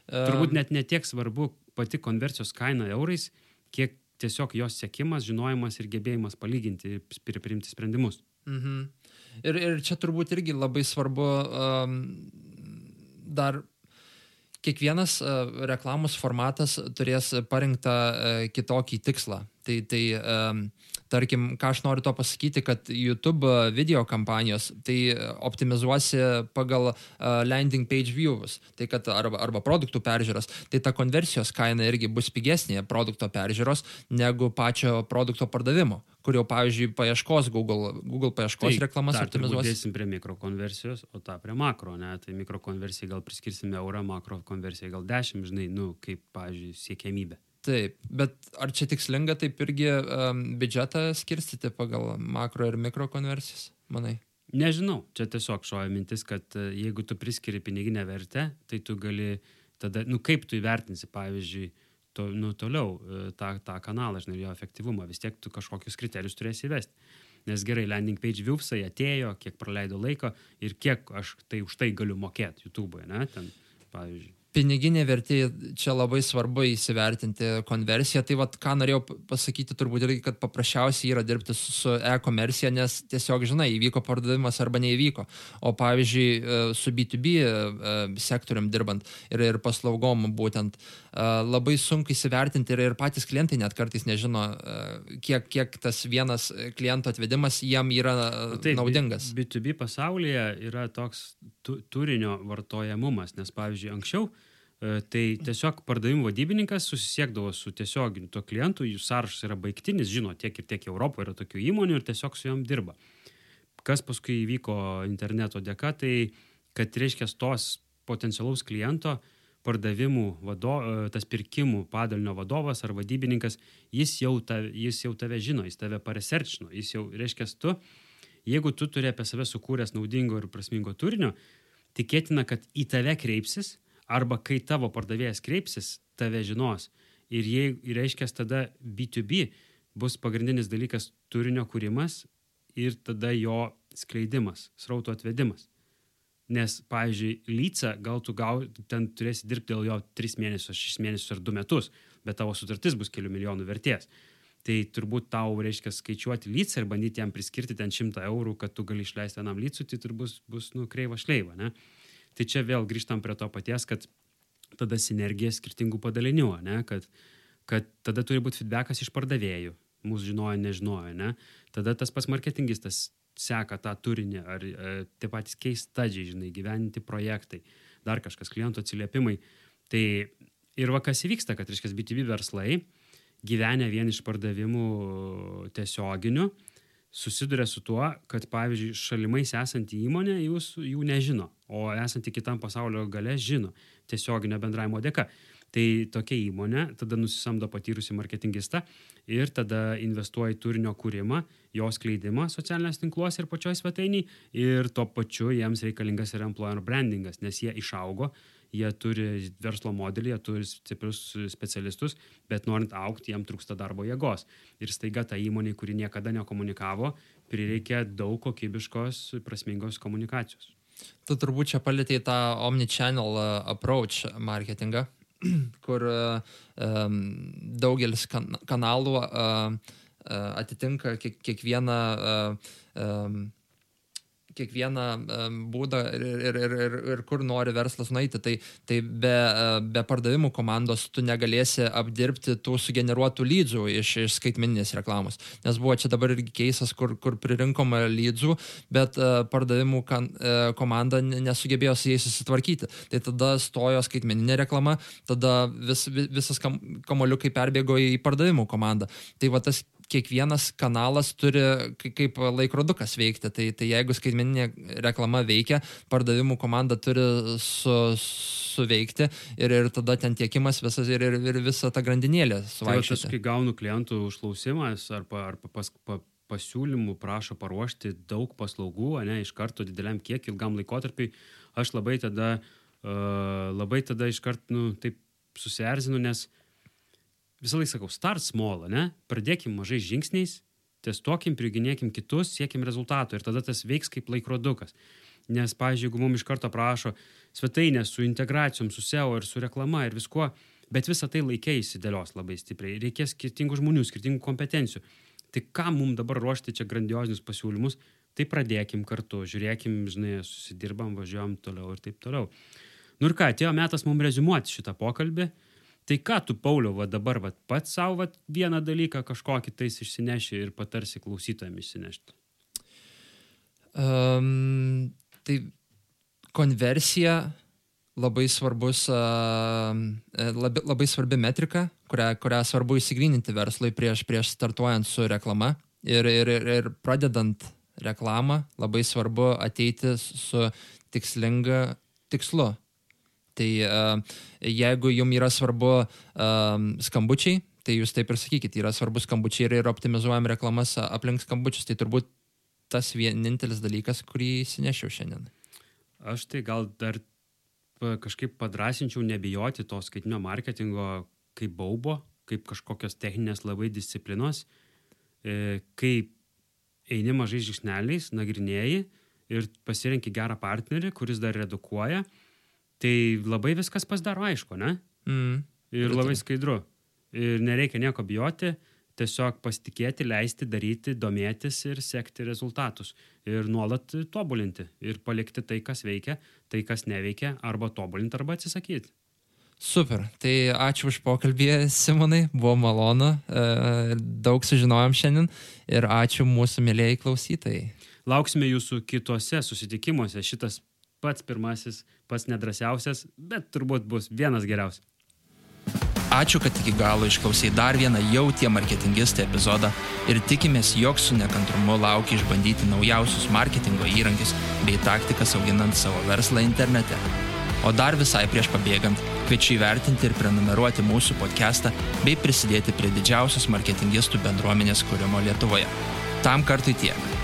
Turbūt net netiek svarbu pati konversijos kaina eurais, kiek tiesiog jos sėkimas, žinojimas ir gebėjimas palyginti ir priimti sprendimus. Mhm. Ir, ir čia turbūt irgi labai svarbu um, dar kiekvienas uh, reklamos formatas turės parinktą uh, kitokį tikslą. Tai, tai um, tarkim, ką aš noriu to pasakyti, kad YouTube video kampanijos, tai optimizuosi pagal uh, landing page views, tai kad arba, arba produktų peržiūros, tai ta konversijos kaina irgi bus pigesnė produkto peržiūros negu pačio produkto pardavimo kur jau, pavyzdžiui, paieškos Google, Google paieškos tai, reklamas optimizuos. Dėsim prie mikrokonversijos, o tą prie makro, ne? Tai mikrokonversijai gal priskirsime eurą, makro konversijai gal 10, žinai, nu, kaip, pavyzdžiui, siekėmybė. Taip, bet ar čia tikslinga taip irgi um, biudžetą skirstyti pagal makro ir mikro konversijas, manai? Nežinau, čia tiesiog šoja mintis, kad e, jeigu tu priskiri piniginę vertę, tai tu gali tada, nu kaip tu įvertinsi, pavyzdžiui, to, nu, toliau e, tą, tą kanalą, žinai, jo efektyvumą, vis tiek tu kažkokius kriterijus turėsi įvesti. Nes gerai, landing page viewsai atėjo, kiek praleido laiko ir kiek aš tai už tai galiu mokėti YouTube'oje, ne, ten, pavyzdžiui. Piniginė vertė čia labai svarbu įsivertinti konversiją. Tai vad, ką norėjau pasakyti, turbūt irgi, kad paprasčiausiai yra dirbti su, su e-komercija, nes tiesiog, žinai, įvyko pardavimas arba neįvyko. O pavyzdžiui, e, su B2B e, sektorium dirbant ir, ir paslaugom būtent labai sunku įsivertinti ir, ir patys klientai net kartais nežino, kiek, kiek tas vienas kliento atvedimas jam yra Taip, naudingas. B2B pasaulyje yra toks tu, turinio vartojamumas, nes pavyzdžiui, anksčiau E, tai tiesiog pardavimų vadybininkas susisiekdavo su tiesioginiu to klientu, jų sąrašas yra baigtinis, žino, tiek ir tiek Europoje yra tokių įmonių ir tiesiog su jom dirba. Kas paskui įvyko interneto dėka, tai kad reiškia tos potencialaus kliento pardavimų, vado, e, tas pirkimų padalinio vadovas ar vadybininkas, jis jau, ta, jis jau tave žino, jis tave pareserčino, jis jau, reiškia, tu, jeigu tu turi apie save sukūręs naudingo ir prasmingo turinio, tikėtina, kad į tave kreipsis arba kai tavo pardavėjas kreipsis, tave žinos. Ir jei reiškia tada B2B bus pagrindinis dalykas turinio kūrimas ir tada jo skleidimas, srauto atvedimas. Nes, pavyzdžiui, lyca gal tu gau, ten turėsi dirbti dėl jo 3 mėnesius, 6 mėnesius ar 2 metus, bet tavo sutartis bus kelių milijonų vertės. Tai turbūt tau reiškia skaičiuoti lycą ir bandyti jam priskirti ten 100 eurų, kad tu gali išleisti vienam lycui, tai turbūt bus, bus nu, kreiva šleiva. Ne? Tai čia vėl grįžtam prie to paties, kad tada sinergija skirtingų padalinių, ne? Kad, kad tada turi būti feedbackas iš pardavėjų, mūsų žinojo, nežinojo, ne? Tada tas pas marketingistas seka tą turinį, ar e, tie patys keistadžiai, žinai, gyventi projektai, dar kažkas, klientų atsiliepimai. Tai ir va kas įvyksta, kad, reiškia, B2B verslai gyvenę vien iš pardavimų tiesioginių, susiduria su tuo, kad pavyzdžiui šalimais esanti įmonė jūs jų nežino, o esanti kitam pasaulio gale žino tiesioginio bendravimo dėka. Tai tokia įmonė tada nusisamdo patyrusi marketingistą ir tada investuoja į turinio kūrimą, jos kleidimą socialinės tinkluose ir pačioj svetainiai ir tuo pačiu jiems reikalingas yra employer brandingas, nes jie išaugo, jie turi verslo modelį, jie turi stiprius specialistus, bet norint aukti, jiems trūksta darbo jėgos. Ir staiga ta įmonė, kuri niekada nekomunikavo, prireikia daug kokybiškos, prasmingos komunikacijos. Tu turbūt čia palėtėjai tą omnichannel uh, approach marketingą, [clears throat] kur um, daugelis kan kanalų uh, uh, atitinka kiek, kiekvieną uh, um, kiekvieną būdą ir, ir, ir, ir, ir kur nori verslas nueiti. Tai, tai be, be pardavimų komandos tu negalėsi apdirbti tų sugeneruotų lydžių iš, iš skaitmeninės reklamos. Nes buvo čia dabar irgi keisas, kur, kur pririnkoma lydžių, bet pardavimų kan, komanda nesugebėjo su jais susitvarkyti. Tai tada stojo skaitmeninė reklama, tada vis, visas kam, kamoliukai perbėgo į pardavimų komandą. Tai va tas kiekvienas kanalas turi kaip laikrodukas veikti. Tai, tai jeigu skaitmeninė reklama veikia, pardavimų komanda turi su, suveikti ir, ir tada ten tiekimas visas ir, ir, ir visa ta grandinėlė suvaikščioti. Tai aš kai gaunu klientų užklausimas arba, arba pas, pa, pasiūlymų prašo paruošti daug paslaugų, ne, iš karto dideliam kiek ilgam laikotarpiai, aš labai tada, uh, labai tada iš karto, nu, taip susierzinu, nes uh, visą laiką sakau, start small, ne? Pradėkim mažais žingsniais, testuokim, priginėkim kitus, siekim rezultatų ir tada tas veiks kaip laikrodukas. Nes, pavyzdžiui, jeigu mums iš karto prašo svetainę su integracijom, su SEO ir su reklama ir viskuo, bet visą tai laikiai įsidėlios labai stipriai. Reikės skirtingų žmonių, skirtingų kompetencijų. Tai ką mums dabar ruošti čia grandiozinius pasiūlymus, tai pradėkim kartu, žiūrėkim, žinai, susidirbam, važiuojam toliau ir taip toliau. Nu ir ką, atėjo metas mums rezumuoti šitą pokalbį. Tai ką tu, Pauliau, va dabar va, pats savo va, vieną dalyką kažkokį tais išsineši ir patarsi klausytojams išsinešti? Um, tai konversija labai svarbus, uh, labai, labai svarbi metrika, kurią, kurią svarbu įsigryninti verslui prieš, prieš startuojant su reklama. Ir, ir, ir pradedant reklamą labai svarbu ateiti su tikslinga tikslu. Tai uh, jeigu jums yra svarbu um, skambučiai, tai jūs taip ir sakykite, yra svarbu skambučiai ir, ir optimizuojam reklamas aplink skambučius. Tai turbūt tas vienintelis dalykas, kurį įsinešiau šiandien. Aš tai gal dar kažkaip padrasinčiau nebijoti to skaitinio marketingo kaip baubo, kaip kažkokios techninės labai disciplinos, e, kai eini mažai žingsneliais, nagrinėjai ir pasirenki gerą partnerį, kuris dar redukuoja Tai labai viskas pasidaro aišku, ne? Mm. Ir labai skaidru. Ir nereikia nieko bijoti, tiesiog pasitikėti, leisti, daryti, domėtis ir sekti rezultatus. Ir nuolat tobulinti. Ir palikti tai, kas veikia, tai, kas neveikia, arba tobulinti, arba atsisakyti. Super, tai ačiū už pokalbį, Simonai, buvo malonu, e, daug sužinojom šiandien ir ačiū mūsų mėlyjei klausytojai. Lauksime jūsų kitose susitikimuose. Šitas pats pirmasis, pats nedrasiausias, bet turbūt bus vienas geriausias. Ačiū, kad iki galo išklausai dar vieną jau tie marketingistai epizodą ir tikimės, jog su nekantrumu laukia išbandyti naujausius marketingo įrankius bei taktikas auginant savo verslą internete. O dar visai prieš pabėgant, kviečiu įvertinti ir prenumeruoti mūsų podcastą bei prisidėti prie didžiausios marketingistų bendruomenės kūrimo Lietuvoje. Tam kartui tiek.